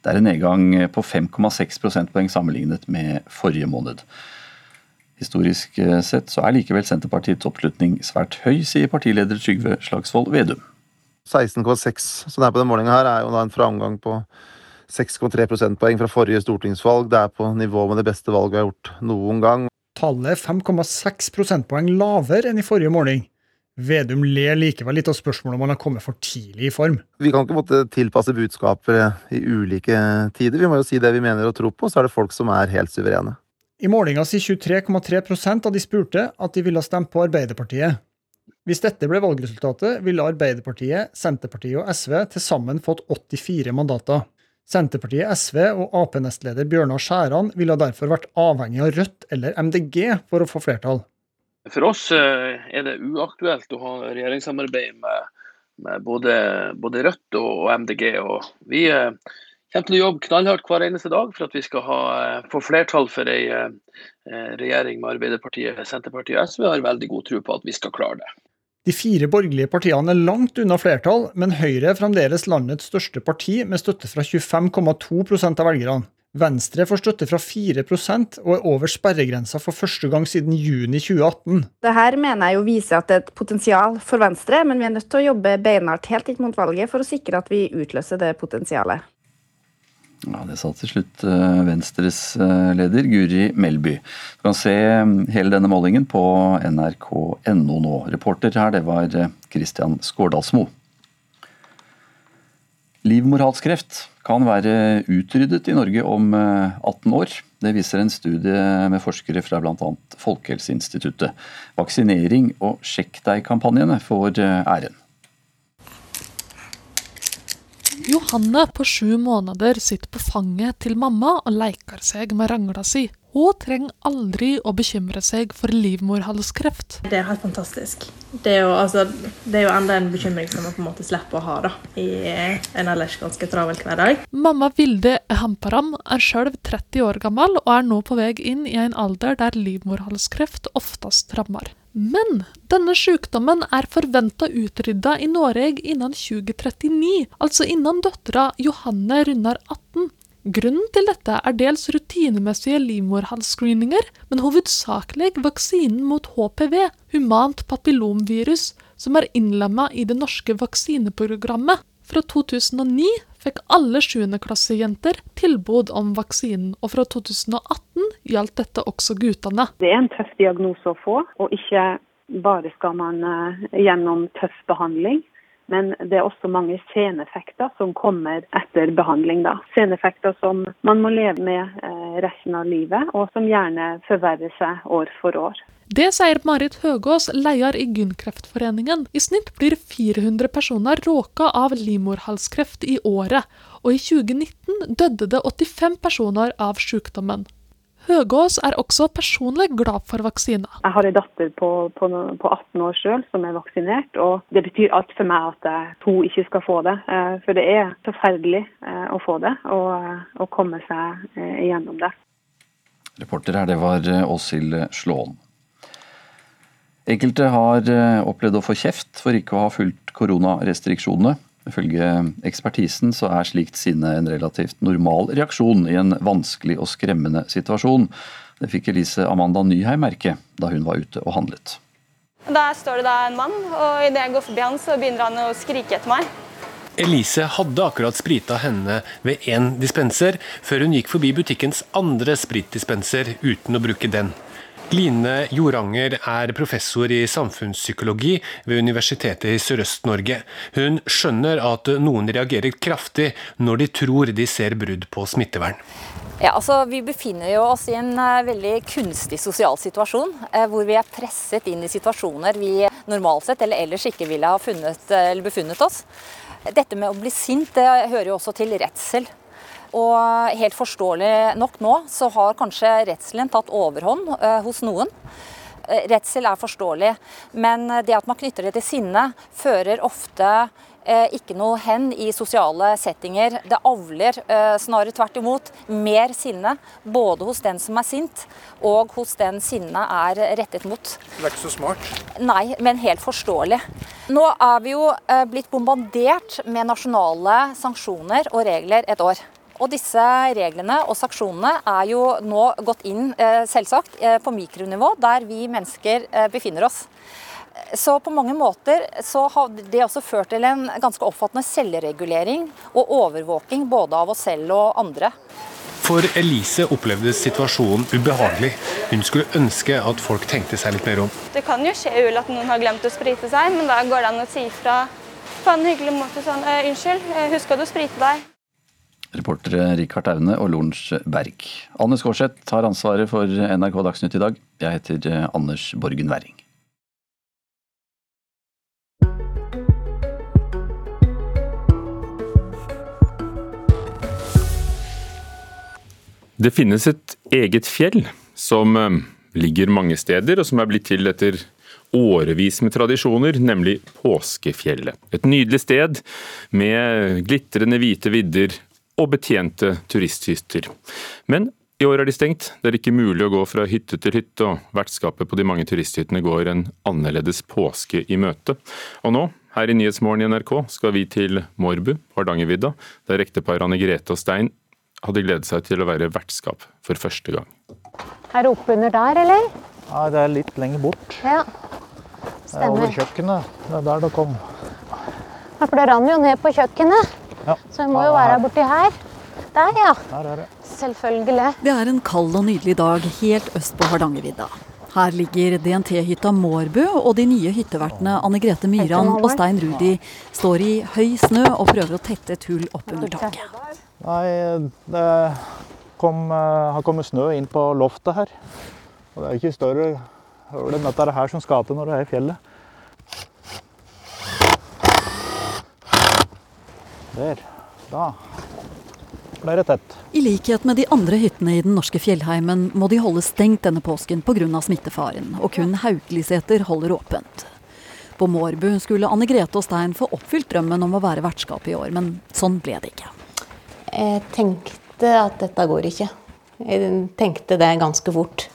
Det er en nedgang på 5,6 prosentpoeng sammenlignet med forrige måned. Historisk sett så er likevel Senterpartiets oppslutning svært høy, sier partileder Trygve Slagsvold Vedum. 16,6 som det er på den målinga her, er jo da en framgang på 6,3 prosentpoeng fra forrige stortingsvalg. Det er på nivå med det beste valget vi har gjort noen gang. Tallet er 5,6 prosentpoeng lavere enn i forrige måling. Vedum ler likevel litt av spørsmålet om han har kommet for tidlig i form. Vi kan ikke måtte tilpasse budskaper i ulike tider. Vi må jo si det vi mener og tror på, så er det folk som er helt suverene. I målinga sier 23,3% av de spurte at de ville stemme på Arbeiderpartiet. Hvis dette ble valgresultatet, ville Arbeiderpartiet, Senterpartiet og SV til sammen fått 84 mandater. Senterpartiet, SV og Ap-nestleder Bjørnar Skjæran ville derfor vært avhengig av Rødt eller MDG for å få flertall. For oss eh, er det uaktuelt å ha regjeringssamarbeid med, med både, både, Rødt og, MDG. Og vi eh, kommer til å jobbe knallhardt hver eneste dag for at vi skal ha, eh, få flertall for en regjering med Arbeiderpartiet, Senterpartiet og SV. Jeg har veldig god tro på at vi skal klare det. De fire borgerlige partiene er langt unna flertall, men Høyre er fremdeles landets største parti, med støtte fra 25,2% av velgerne. Venstre får støtte fra 4% og er over sperregrensa for første gang siden juni 2018. Dette mener jeg jo viser at det er et potensial for Venstre, men vi er nødt til å jobbe beinhardt helt inn mot valget for å sikre at vi utløser det potensialet. Ja, Det sa til slutt eh, Venstres eh, leder Guri Melby. Du kan se mm, hele denne målingen på nrk.no nå. Reporter her, det var Kristian Christian Skårdalsmo. Livmorhalskreft kan være utryddet i Norge om 18 år. Det viser en studie med forskere fra bl.a. Folkehelseinstituttet. Vaksinering og Sjekk deg-kampanjene får æren. Johanne på sju måneder sitter på fanget til mamma og leker seg med rangla si. Hun trenger aldri å bekymre seg for livmorhalskreft. Det er helt fantastisk. Det er jo, altså, det er jo enda en bekymring som man på en måte slipper å ha da, i en ellers ganske travel hverdag. Mamma Vilde Hamparam er sjøl 30 år gammel og er nå på vei inn i en alder der livmorhalskreft oftest rammer. Men denne sykdommen er forventa utrydda i Norge innen 2039, altså innen døtra Johanne runder 18. Grunnen til dette er dels rutinemessige livmorhalsscreeninger, men hovedsakelig vaksinen mot HPV, humant papillomvirus, som er innlemma i det norske vaksineprogrammet. Fra 2009 fikk alle 7.klassejenter tilbud om vaksinen, og fra 2018 gjaldt dette også guttene. Det er en tøff diagnose å få, og ikke bare skal man uh, gjennom tøff behandling. Men det er også mange seneffekter som kommer etter behandling. da. Seneffekter som man må leve med eh, resten av livet, og som gjerne forverrer seg år for år. Det sier Marit Høgås, leder i Gynkreftforeningen. I snitt blir 400 personer råka av livmorhalskreft i året, og i 2019 døde det 85 personer av sykdommen. Høgås er også personlig glad for vaksina. Jeg har en datter på, på, på 18 år sjøl som er vaksinert, og det betyr alt for meg at hun ikke skal få det. Eh, for det er forferdelig eh, å få det, og å komme seg gjennom det. Reporter her, det var Åshild Slåen. Enkelte har opplevd å få kjeft for ikke å ha fulgt koronarestriksjonene. Ifølge ekspertisen så er slikt sinne en relativt normal reaksjon i en vanskelig og skremmende situasjon. Det fikk Elise Amanda Nyheim merke da hun var ute og handlet. Der står det da en mann, og idet jeg går forbi han, så begynner han å skrike etter meg. Elise hadde akkurat sprita henne ved én dispenser, før hun gikk forbi butikkens andre spritdispenser uten å bruke den. Line Joranger er professor i samfunnspsykologi ved Universitetet i Sørøst-Norge. Hun skjønner at noen reagerer kraftig når de tror de ser brudd på smittevern. Ja, altså Vi befinner oss i en uh, veldig kunstig sosial situasjon, uh, hvor vi er presset inn i situasjoner vi normalt sett eller ellers ikke ville ha funnet, uh, befunnet oss. Dette med å bli sint det hører jo også til redsel. Og helt forståelig nok nå, så har kanskje redselen tatt overhånd eh, hos noen. Eh, redsel er forståelig, men det at man knytter det til sinne, fører ofte eh, ikke noe hen i sosiale settinger. Det avler snarere tvert imot mer sinne, både hos den som er sint, og hos den sinnet er rettet mot. Det er ikke så smart? Nei, men helt forståelig. Nå er vi jo blitt bombardert med nasjonale sanksjoner og regler et år. Og disse reglene og sanksjonene er jo nå gått inn, eh, selvsagt, eh, på mikronivå, der vi mennesker eh, befinner oss. Så på mange måter så har det også ført til en ganske oppfattende selvregulering og overvåking både av oss selv og andre. For Elise opplevde situasjonen ubehagelig. Hun skulle ønske at folk tenkte seg litt mer om. Det kan jo skje at noen har glemt å sprite seg, men da går det an å si ifra på en hyggelig måte sånn 'Unnskyld, husk at du sprite deg'. Reportere Rikard Aune og Lorentz Berg. Anne Skårseth tar ansvaret for NRK Dagsnytt i dag. Jeg heter eh, Anders Borgen Werring. Det finnes et eget fjell som eh, ligger mange steder, og som er blitt til etter årevis med tradisjoner, nemlig Påskefjellet. Et nydelig sted med glitrende hvite vidder, og betjente turisthytter. Men i år er de stengt. Det er ikke mulig å gå fra hytte til hytte, og vertskapet på de mange turisthyttene går en annerledes påske i møte. Og nå, her i Nyhetsmorgen i NRK, skal vi til Mårbu, Hardangervidda, der ekteparet Anne Grete og Stein hadde gledet seg til å være vertskap for første gang. Her oppe under der, eller? Ja, det er litt lenger bort. Ja, stemmer. Det er over kjøkkenet. Det er der det kom. Ja, for det rant jo ned på kjøkkenet. Ja. Så vi må jo være borti her. Der, ja. Der er det. Selvfølgelig. Det er en kald og nydelig dag helt øst på Hardangervidda. Her ligger DNT-hytta Mårbu, og de nye hyttevertene Anne Grete Myran og Stein Rudi står i høy snø og prøver å tette et hull opp under taket. Nei, det kom, eh, har kommet snø inn på loftet her. Og det er ikke større høl enn dette her som skal til når det er i fjellet. Der. Da ble det tett. I likhet med de andre hyttene i den norske fjellheimen må de holde stengt denne påsken pga. smittefaren, og kun Haukeliseter holder åpent. På Mårbu skulle Anne Grete og Stein få oppfylt drømmen om å være vertskap i år, men sånn ble det ikke. Jeg tenkte at dette går ikke. Jeg tenkte det ganske fort.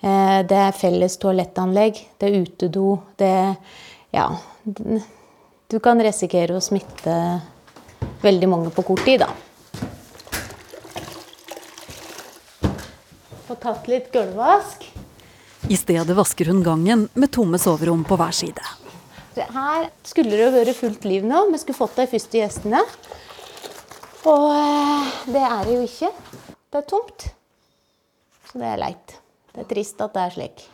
Eh, det er felles toalettanlegg, det er utedo, det Ja. Du kan risikere å smitte veldig mange på kort tid, da. Få tatt litt gulvvask. I stedet vasker hun gangen med tomme soverom på hver side. Her skulle det jo vært fullt liv nå. Vi skulle fått de første gjestene. Og eh, det er det jo ikke. Det er tomt. Så det er leit. Det er trist at det er slik.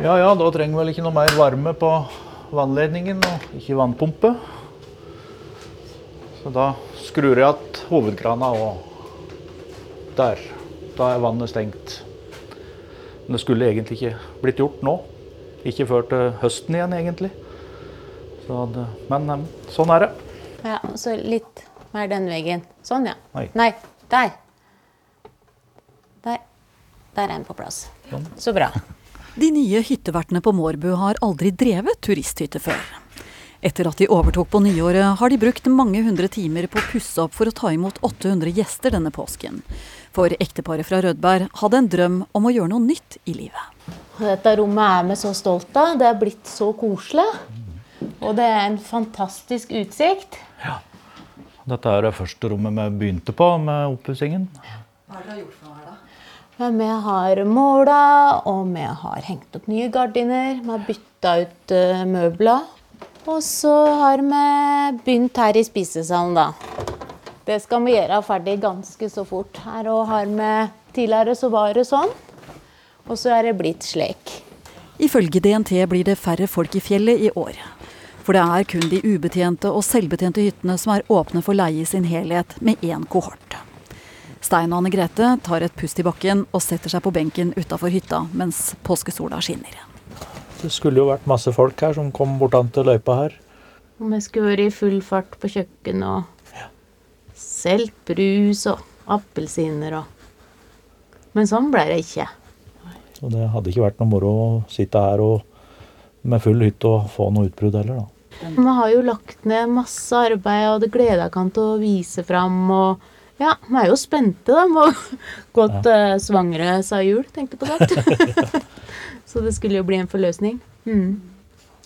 Ja ja, da trenger vi vel ikke noe mer varme på vannledningen og ikke vannpumpe. Så da skrur jeg igjen hovedkrana og der. Da er vannet stengt. Men det skulle egentlig ikke blitt gjort nå. Ikke før til høsten igjen, egentlig. Så det, men sånn er det. Ja, så litt mer den veien. Sånn, ja. Nei. Nei, der. Der. Der er den på plass. Så bra. De nye hyttevertene på Mårbu har aldri drevet turisthytte før. Etter at de overtok på nyåret, har de brukt mange hundre timer på å pusse opp for å ta imot 800 gjester denne påsken. For ekteparet fra Rødberg hadde en drøm om å gjøre noe nytt i livet. Dette rommet er vi så stolt av. Det er blitt så koselig. Og det er en fantastisk utsikt. Dette er det første rommet vi begynte på med oppussingen. Hva har dere gjort for noe? Vi har måla, og vi har hengt opp nye gardiner. Vi har bytta ut uh, møbler. Og så har vi begynt her i spisesalen, da. Det skal vi gjøre ferdig ganske så fort. Her og har vi Tidligere så var det sånn, og så er det blitt slik. Ifølge DNT blir det færre folk i fjellet i år. For det er kun de ubetjente og selvbetjente hyttene som er åpne for leie i sin helhet, med én kohort. Stein og Anne Grete tar et pust i bakken og setter seg på benken utafor hytta mens påskesola skinner. Det skulle jo vært masse folk her som kom bortan til løypa her. Og vi skulle vært i full fart på kjøkkenet og solgt brus og appelsiner og Men sånn ble det ikke. Og det hadde ikke vært noe moro å sitte her og med full hytte og få noe utbrudd heller, da. Vi har jo lagt ned masse arbeid, og det gleder jeg kan til å vise fram. Og ja, vi er jo spente, da. Må godt uh, svangre sa jul, tenkte på det. Så det skulle jo bli en forløsning. Mm.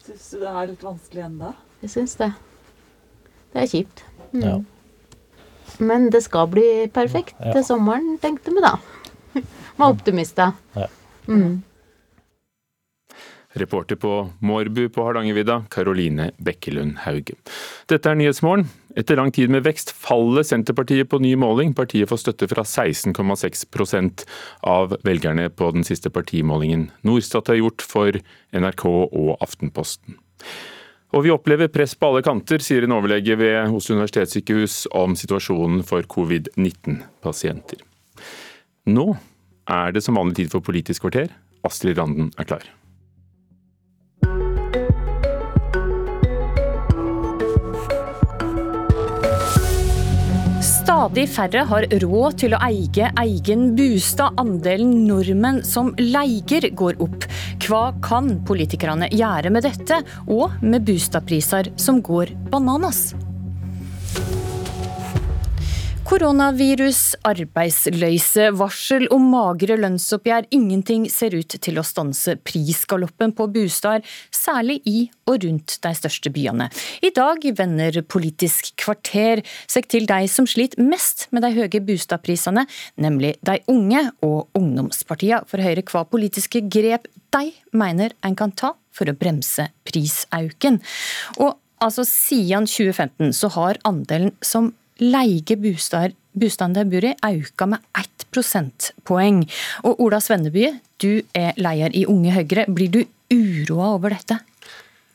Syns du det er litt vanskelig ennå? Jeg syns det. Det er kjipt. Mm. Ja. Men det skal bli perfekt Ja. til sommeren, tenkte vi da. Var optimister. Ja. Mm. Reporter på Mårbu på Hardangervidda, Karoline Bekkelund Hauge. Dette er Nyhetsmorgen. Etter lang tid med vekst faller Senterpartiet på ny måling. Partiet får støtte fra 16,6% av velgerne på den siste partimålingen Norstat har gjort for NRK og Aftenposten. Og vi opplever press på alle kanter, sier en overlege ved Oslo universitetssykehus om situasjonen for covid-19-pasienter. Nå er det som vanlig tid for Politisk kvarter. Astrid Randen er klar. Stadig færre har råd til å eie egen bostad. Andelen nordmenn som leier går opp. Hva kan politikerne gjøre med dette, og med bostadpriser som går bananas? Koronavirus, arbeidsløse, varsel om magre lønnsoppgjør. Ingenting ser ut til å stanse prisgaloppen på bosteder, særlig i og rundt de største byene. I dag vender Politisk kvarter seg til de som sliter mest med de høye bostadprisene, nemlig de unge og ungdomspartiene, for å høre hva politiske grep de mener en kan ta for å bremse prisauken. Og altså siden 2015 så har andelen som leie bostaden de bor i, auka med ett prosentpoeng. Og Ola Svenneby, du er leder i Unge Høyre. Blir du uroa over dette?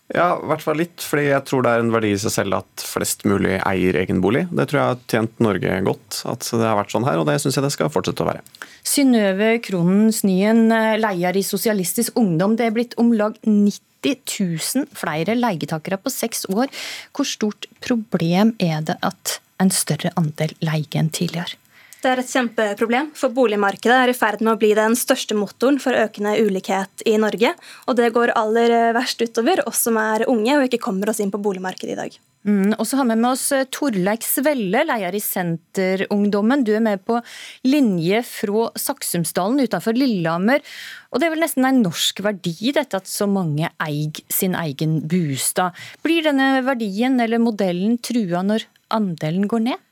Ja, i hvert fall litt, fordi jeg tror det er en verdi i seg selv at flest mulig eier egen bolig. Det tror jeg har tjent Norge godt, at det har vært sånn her, og det syns jeg det skal fortsette å være. Synnøve Kronen Snyen, leder i Sosialistisk Ungdom. Det er blitt om lag 90 000 flere leietakere på seks år. Hvor stort problem er det at en større andel leier enn tidligere? Det er et kjempeproblem, for boligmarkedet er i ferd med å bli den største motoren for økende ulikhet i Norge. Og det går aller verst utover oss som er unge og ikke kommer oss inn på boligmarkedet i dag. Mm, og så har vi med oss Torleik Svelle, leder i Senterungdommen. Du er med på linje fra Saksumsdalen utenfor Lillehammer. Og det er vel nesten en norsk verdi dette at så mange eier sin egen bostad. Blir denne verdien eller modellen trua når andelen går ned?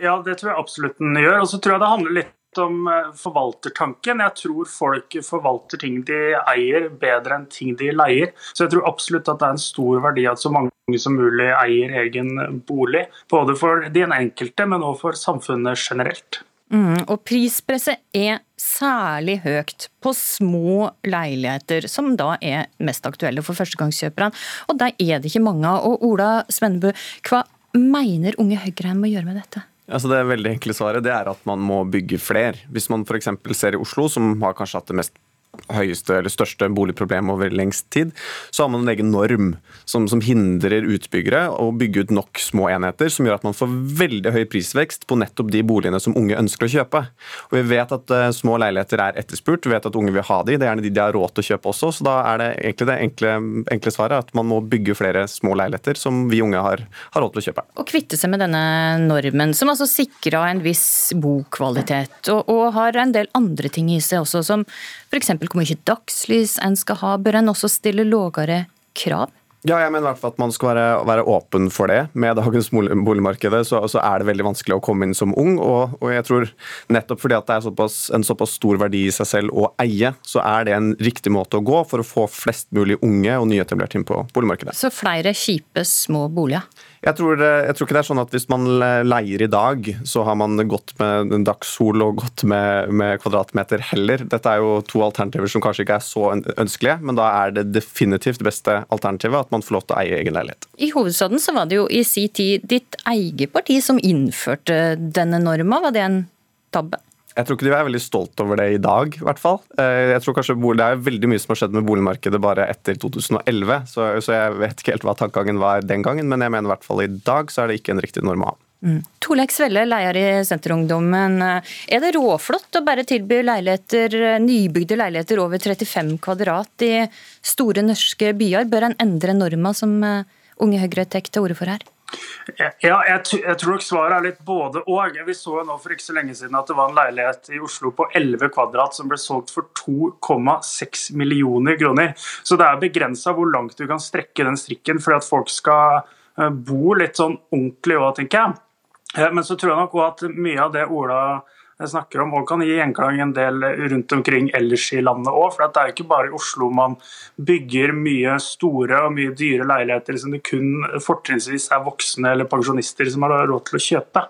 Ja, det tror jeg absolutt den gjør. Og så tror jeg det handler litt om forvaltertanken. Jeg tror folk forvalter ting de eier bedre enn ting de leier. Så jeg tror absolutt at det er en stor verdi at så mange som mulig eier egen bolig. Både for den enkelte, men også for samfunnet generelt. Mm, og prispresset er særlig høyt på små leiligheter, som da er mest aktuelle for førstegangskjøperne. Og der er det ikke mange av. Og Ola Svennebu, hva mener Unge Høyre må gjøre med dette? Altså det veldig enkle svaret det er at man må bygge fler. Hvis man f.eks. ser i Oslo, som har kanskje hatt det mest høyeste eller største boligproblem over lengst tid, så har man en egen norm som, som, hindrer utbyggere å bygge ut nok små enheter, som gjør at man får veldig høy prisvekst på nettopp de boligene som unge ønsker å kjøpe. Og Vi vet at uh, små leiligheter er etterspurt, vi vet at unge vil ha de, det er gjerne de de har råd til å kjøpe også, så da er det egentlig det enkle, enkle svaret at man må bygge flere små leiligheter som vi unge har, har råd til å kjøpe. Å kvitte seg med denne normen, som altså sikrer en viss bokvalitet, og, og har en del andre ting i seg også, som f.eks. hvor mye dagslys en skal ha. Bør en også stille lågere krav? Ja, jeg mener i hvert fall at man skal være, være åpen for det. Med dagens boligmarked så, så, er det veldig vanskelig å komme inn som ung. Og, og jeg tror nettopp fordi at det er såpass, en såpass stor verdi i seg selv å eie, så er det en riktig måte å gå for å få flest mulig unge og nyetablerte inn på boligmarkedet. Så flere kjipe små boliger? Jeg tror, jeg tror, ikke det er sånn at hvis man leier i dag, så har man gått med dagssol og gått med, med, kvadratmeter heller. Dette er jo to alternativer som kanskje ikke er så ønskelige, men da er det definitivt beste alternativet at man får lov til å eie egen leilighet. I hovedstaden så var det jo i si tid ditt eget parti som innførte denne norma. Var det en tabbe? Jeg tror ikke de er veldig stolt over det i dag, i hvert fall. Eh, jeg tror kanskje Det er veldig mye som har skjedd med boligmarkedet bare etter 2011, så, jeg vet ikke helt hva tankegangen var den gangen, men jeg mener i hvert fall i dag så er det ikke en riktig norm å ha. Mm. Torleik Svelle, leier i Senterungdommen. Er det råflott å bare tilby leiligheter, nybygde leiligheter over 35 kvadrat i store norske byer? Bør en endre norma som eh, Unge Høyre tar til orde for her? Ja, jeg, jeg, tror nok svaret er litt både og. Vi så jo nå for ikke så lenge siden at det var en leilighet i Oslo på 11 kvadrat som ble solgt for 2,6 millioner kroner. Så det er begrensa hvor langt du kan strekke den strikken fordi at folk skal eh, bo litt sånn ordentlig òg, tenker jeg. Eh, men så tror jeg nok òg at mye av det Ola jeg snakker om, og kan gi gjenklang en del rundt omkring ellers i landet òg. For det er jo ikke bare i Oslo man bygger mye store og mye dyre leiligheter som det kun fortrinnsvis er voksne eller pensjonister som har råd til å kjøpe.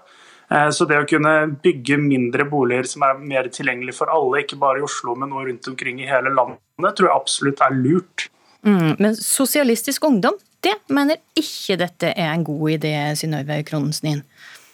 Eh, så det å kunne bygge mindre boliger som er mer tilgjengelig for alle, ikke bare i Oslo, men også rundt omkring i hele landet, tror jeg absolutt er lurt. Mm, men Sosialistisk Ungdom det mener ikke dette er en god idé, Synnøve Kronensnien.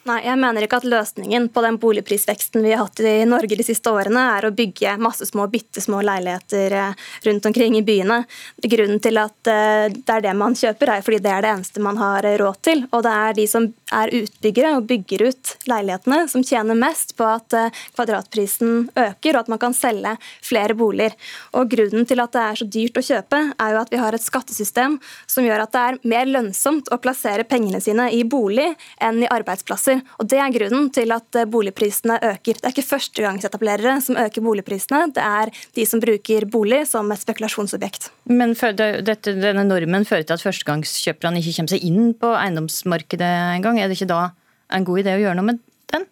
Nei, jeg mener ikke at løsningen på den boligprisveksten vi har hatt i Norge de siste årene, er å bygge masse små, bitte små leiligheter eh, rundt omkring i byene. Grunnen til at eh, det er det man kjøper, er fordi det er det eneste man har råd til. Og det er de som er utbyggere og bygger ut leilighetene, som tjener mest på at eh, kvadratprisen øker, og at man kan selge flere boliger. Og Grunnen til at det er så dyrt å kjøpe, er jo at vi har et skattesystem som gjør at det er mer lønnsomt å plassere pengene sine i bolig enn i arbeidsplasser Og Det er grunnen til at eh, boligprisene øker. Det er ikke førstegangsetablerere som øker boligprisene, det er de som bruker bolig som et spekulasjonsobjekt. Men dette, denne normen fører til at førstegangskjøperne ikke kommer seg inn på eiendomsmarkedet engang. Er det ikke da en god idé å gjøre noe med den?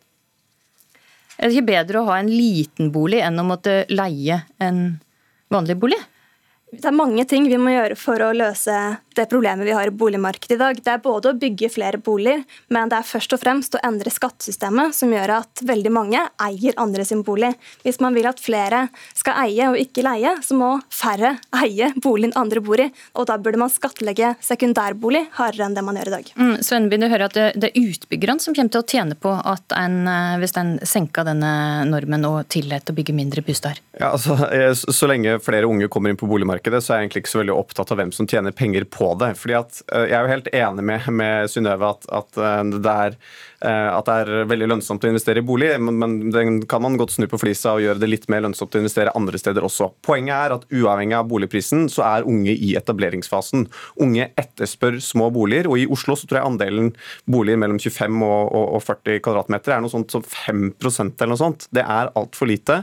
Er det ikke bedre å ha en liten bolig enn å måtte leie en vanlig bolig? Det er mange ting vi må gjøre for å løse det problemet vi har i boligmarkedet i dag. Det er både å bygge flere boliger, men det er først og fremst å endre skattesystemet, som gjør at veldig mange eier andre sin bolig. Hvis man vil at flere skal eie og ikke leie, så må færre eie boligen andre bor i. Og da burde man skattlegge sekundærbolig hardere enn det man gjør i dag. Mm, Svenby, du hører at det, det er utbyggerne som kommer til å tjene på at en, eh, hvis en senker denne normen og tillater å bygge mindre bosteder? Ja, altså, eh, så lenge flere unge kommer inn på boligmarkedet, så er jeg egentlig ikke så veldig opptatt av hvem som tjener penger på på det. fordi at eh, Jeg er jo helt enig med, med Synnøve at, at, eh, det er, eh, at det er veldig lønnsomt å investere i bolig, men, men den kan man godt snu på flisa og gjøre det litt mer lønnsomt å investere andre steder også. Poenget er at uavhengig av boligprisen, så er unge i etableringsfasen. Unge etterspør små boliger, og i Oslo så tror jeg andelen boliger mellom 25 og, og, og 40 kvadratmeter er noe sånt som 5% eller noe sånt. Det er altfor lite.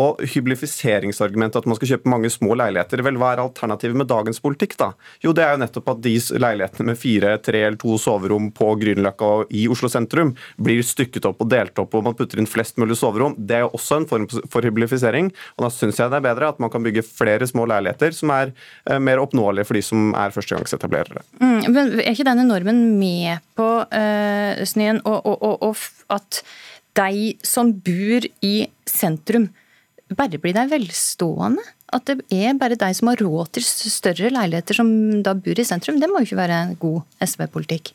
Og hyblifiseringsargumentet at man skal kjøpe mange små leiligheter, vel hva er alternativet med dagens politikk, da? Jo, det er jo nettopp at de leilighetene med fire, tre eller to soverom på Grünerløkka i Oslo sentrum blir stykket opp og delt opp, og man putter inn flest mulig soverom. Det er jo også en form for hyblifisering. og Da syns jeg det er bedre at man kan bygge flere små leiligheter som er eh, mer oppnåelige for de som er førstegangsetablerere. Mm, men er ikke denne normen med på uh, snøen og, og, og, og at de som bor i sentrum, bare blir de velstående? At det er bare de som har råd til større leiligheter som da bor i sentrum? Det må jo ikke være god SV-politikk?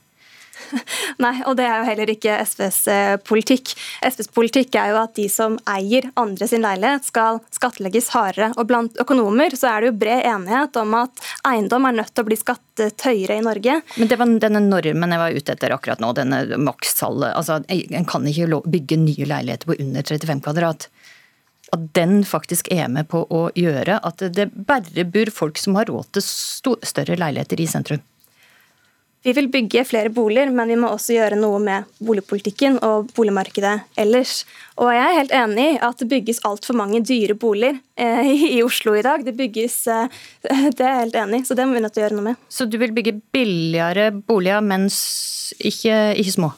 Nei, og det er jo heller ikke SVs eh, politikk. SVs politikk er jo at de som eier andre sin leilighet, skal skattlegges hardere. Og blant økonomer så er det jo bred enighet om at eiendom er nødt til å bli skattet høyere i Norge. Men det var denne normen jeg var ute etter akkurat nå, denne makstallet. Altså, en kan ikke bygge nye leiligheter på under 35 kvadrat at den faktisk er med på å gjøre at det bare bor folk som har råd til større leiligheter i sentrum. Vi vil bygge flere boliger, men vi må også gjøre noe med boligpolitikken og boligmarkedet ellers. Og jeg er helt enig i at det bygges altfor mange dyre boliger eh, i Oslo i dag. Det bygges eh, Det er jeg helt enig i, så det må vi nødt til å gjøre noe med. Så du vil bygge billigere boliger, mens ikke, ikke små?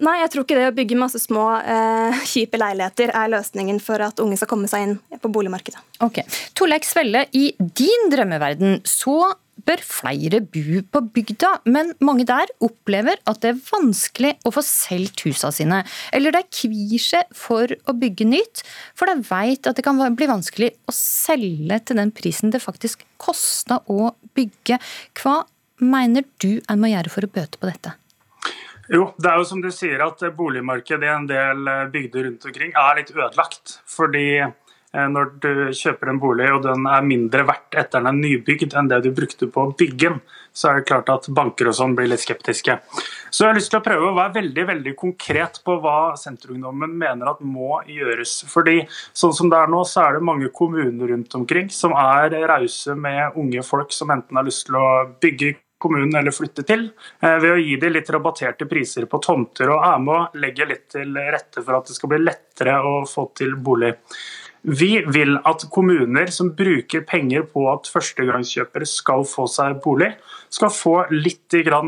Nei, jeg tror ikke det å bygge masse små, eh, kjipe leiligheter er løsningen for at unge skal komme seg inn på boligmarkedet. Ok. Torleik Svelle, i din drømmeverden så bør flere bo på bygda, men mange der opplever at det er vanskelig å få solgt husene sine. Eller de kvier seg for å bygge nytt, for de vet at det kan bli vanskelig å selge til den prisen det faktisk koster å bygge. Hva mener du en må gjøre for å bøte på dette? Jo, det er jo som du sier at boligmarkedet i en del eh, bygder rundt omkring er litt ødelagt. Fordi eh, når du kjøper en bolig og den er mindre verdt etter den er nybygd enn det du brukte på å bygge den, så er det klart at banker og sånn blir litt skeptiske. Så jeg har lyst til å prøve å være veldig veldig konkret på hva Senterungdommen mener at må gjøres. Fordi sånn som det er nå, så er det mange kommuner rundt omkring som er rause med unge folk som enten har lyst til å bygge kommunen eller flytte til, eh, ved å gi dem litt rabatterte priser på tomter, og er med å legge litt til rette for at det skal bli lettere å få til bolig. Vi vil at kommuner som bruker penger på at førstegangskjøpere skal få seg bolig, skal få litt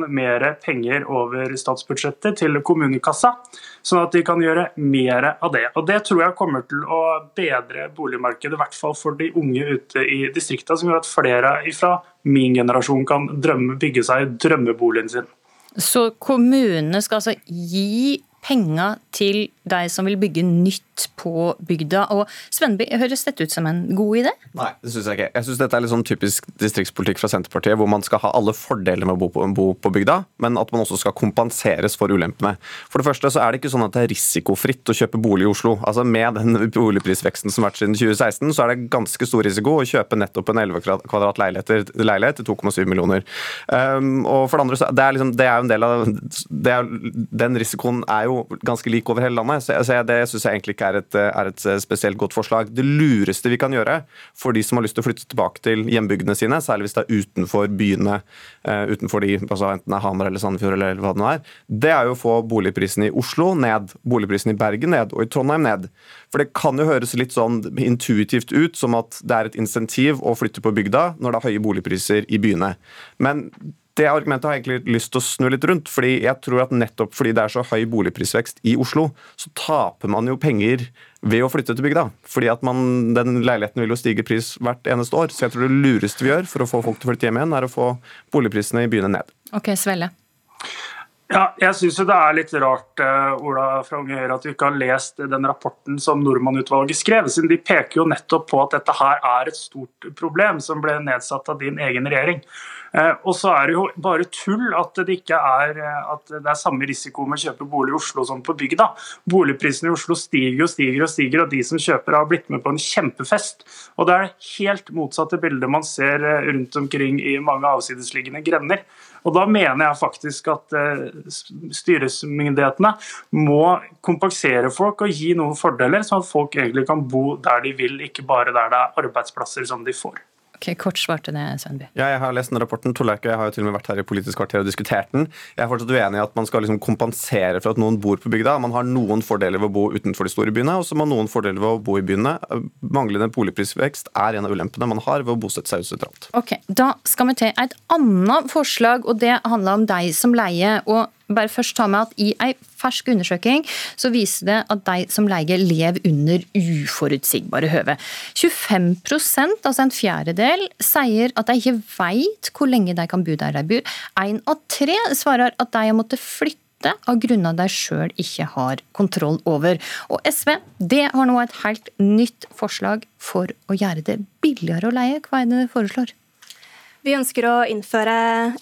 mer penger over statsbudsjettet til kommunekassa, sånn at de kan gjøre mer av det. Og Det tror jeg kommer til å bedre boligmarkedet, i hvert fall for de unge ute i distriktene, som gjør at flere fra min generasjon kan drømme, bygge seg drømmeboligen sin. Så kommunene skal altså gi penger til de som vil bygge nytt på bygda. Og Svenby, høres dette ut som en god idé? Nei, det syns jeg ikke. Jeg syns dette er litt sånn typisk distriktspolitikk fra Senterpartiet, hvor man skal ha alle fordeler med å bo på, bo på, bygda, men at man også skal kompenseres for ulempene. For det første så er det ikke sånn at det er risikofritt å kjøpe bolig i Oslo. Altså Med den boligprisveksten som har vært siden 2016, så er det ganske stor risiko å kjøpe nettopp en 11 kvadrat leilighet til 2,7 millioner. Um, og for det andre, så det er, liksom, det er jo en del av er, Den risikoen er jo ganske lik over hele landet. så, så Det syns jeg egentlig ikke er et, er et, spesielt godt forslag. Det lureste vi kan gjøre for de som har lyst til å flytte tilbake til hjembygdene sine, særlig hvis det er utenfor byene, uh, utenfor de, altså enten det er Hamar eller Sandefjord eller hva det nå er, det er jo å få boligprisen i Oslo ned, boligprisen i Bergen ned og i Trondheim ned. For det kan jo høres litt sånn intuitivt ut som at det er et insentiv å flytte på bygda når det er høye boligpriser i byene. Men det argumentet har jeg egentlig lyst til å snu litt rundt. fordi jeg tror at Nettopp fordi det er så høy boligprisvekst i Oslo, så taper man jo penger ved å flytte til bygda. Fordi at man, den leiligheten vil jo stige pris hvert eneste år. Så jeg tror det lureste vi gjør for å få folk til å flytte hjem igjen, er å få boligprisene i byene ned. Ok, Svelle. Ja, jeg syns det er litt rart uh, Ola fra Unge Høyre, at du ikke har lest den rapporten som Nordmann-utvalget skrev. siden De peker jo nettopp på at dette her er et stort problem, som ble nedsatt av din egen regjering. Eh, og så er det jo bare tull at det ikke er, eh, det er samme risiko med å kjøpe bolig i Oslo som på bygda. Boligprisene i Oslo stiger og stiger og stiger, og de som kjøper har blitt med på en kjempefest. Og det er helt motsatte bildet man ser eh, rundt omkring i mange avsidesliggende grender. Og Da mener jeg faktisk at styresmyndighetene må kompensere folk og gi noen fordeler, sånn at folk egentlig kan bo der de vil, ikke bare der det er arbeidsplasser som de får. Ok, Kort svarte det, Svenby. Ja, jeg har lest den rapporten. Torleik jeg har jo til og med vært her i Politisk kvarter og diskutert den. Jeg er fortsatt uenig i at man skal liksom kompensere for at noen bor på bygda. Man har noen fordeler ved å bo utenfor de store byene, og så har man noen fordeler ved å bo i byene. Manglende boligprisvekst er en av ulempene man har ved å bosette seg sentralt. Ok, Da skal vi til et annet forslag, og det handler om deg som leier. og bare først ta med at I ei fersk undersøking så viser det at de som leier, lever under uforutsigbare høve. 25% altså en fjerdedel, sier at de ikke vet hvor lenge de kan bo der de bor. Én av tre svarer at de har måttet flytte av grunner de sjøl ikke har kontroll over. Og SV det har nå et helt nytt forslag for å gjøre det billigere å leie. Hva er det de foreslår? Vi ønsker å innføre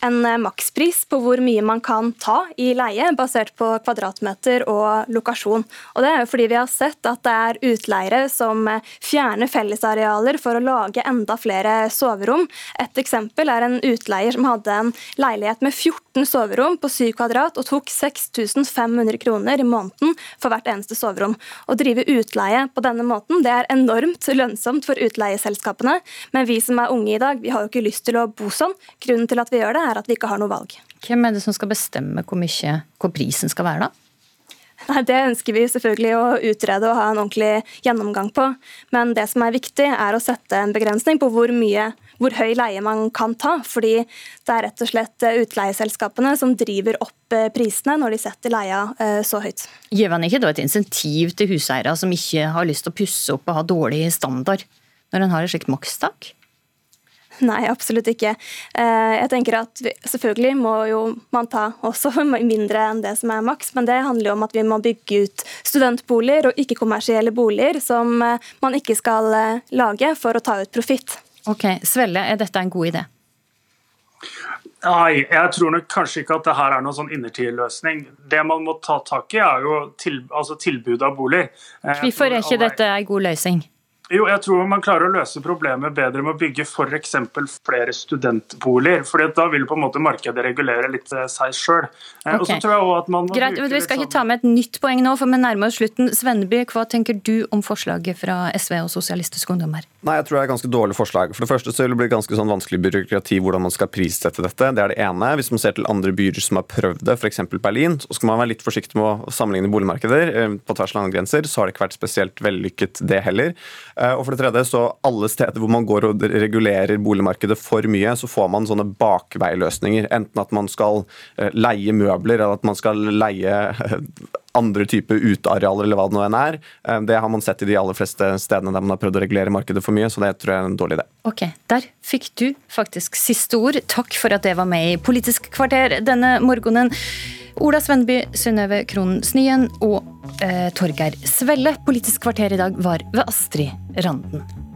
en makspris på hvor mye man kan ta i leie, basert på kvadratmeter og lokasjon. Og Det er jo fordi vi har sett at det er utleiere som fjerner fellesarealer for å lage enda flere soverom. Et eksempel er en utleier som hadde en leilighet med 14 soverom på 7 kvadrat og tok 6500 kroner i måneden for hvert eneste soverom. Å drive utleie på denne måten det er enormt lønnsomt for utleieselskapene, men vi som er unge i dag, vi har jo ikke lyst til å bo sånn. Grunnen til at vi gjør det, er at vi ikke har noe valg. Hvem er det som skal bestemme hvor mye hvor prisen skal være, da? Nei, Det ønsker vi selvfølgelig å utrede og ha en ordentlig gjennomgang på. Men det som er viktig, er å sette en begrensning på hvor mye hvor høy leie man kan ta. fordi det er rett og slett utleieselskapene som driver opp eh, prisene når de setter leia eh, så høyt. Gir man ikke da et insentiv til huseiere som ikke har lyst til å pusse opp og ha dårlig standard, når en har et slikt makstak? Nei, absolutt ikke. Eh, jeg tenker at vi, Selvfølgelig må jo man ta også mindre enn det som er maks, men det handler jo om at vi må bygge ut studentboliger og ikke-kommersielle boliger som eh, man ikke skal eh, lage for å ta ut profitt. Ok, Svelle, er dette en god idé? Nei, jeg tror nok kanskje ikke at det her er noen sånn innertidløsning. Det man må ta tak i, er jo til, altså tilbudet av boliger. Hvorfor er ikke dette en god løsning? Jo, jeg tror man klarer å løse problemet bedre med å bygge f.eks. flere studentboliger. for Da vil på en måte markedet regulere litt eh, seg sjøl. Eh, okay. Greit, men Vi skal ikke sånn ta med et nytt poeng nå, for vi nærmer oss slutten. Svenneby, hva tenker du om forslaget fra SV og Sosialistisk Ungdom her? Nei, jeg tror det er et ganske dårlig forslag. For det første så vil det bli ganske sånn vanskelig byråkrati hvordan man skal prissette dette. Det er det ene. Hvis man ser til andre byer som har prøvd det, f.eks. Berlin, så skal man være litt forsiktig med å sammenligne boligmarkeder. Eh, på tvers av landegrenser så har det ikke vært spesielt vellykket, det heller. Eh, og for det tredje, så alle steder hvor man går og regulerer boligmarkedet for mye, så får man sånne bakveiløsninger. Enten at man skal eh, leie møbler, eller at man skal leie andre type utearealer, eller hva det nå enn er. Det har man sett i de aller fleste stedene der man har prøvd å regulere markedet for mye, så det tror jeg er en dårlig idé. Ok, Der fikk du faktisk siste ord. Takk for at det var med i Politisk kvarter denne morgenen. Ola Svenneby, Synnøve Krohn Snyen og eh, Torgeir Svelle. Politisk kvarter i dag var ved Astrid Randen.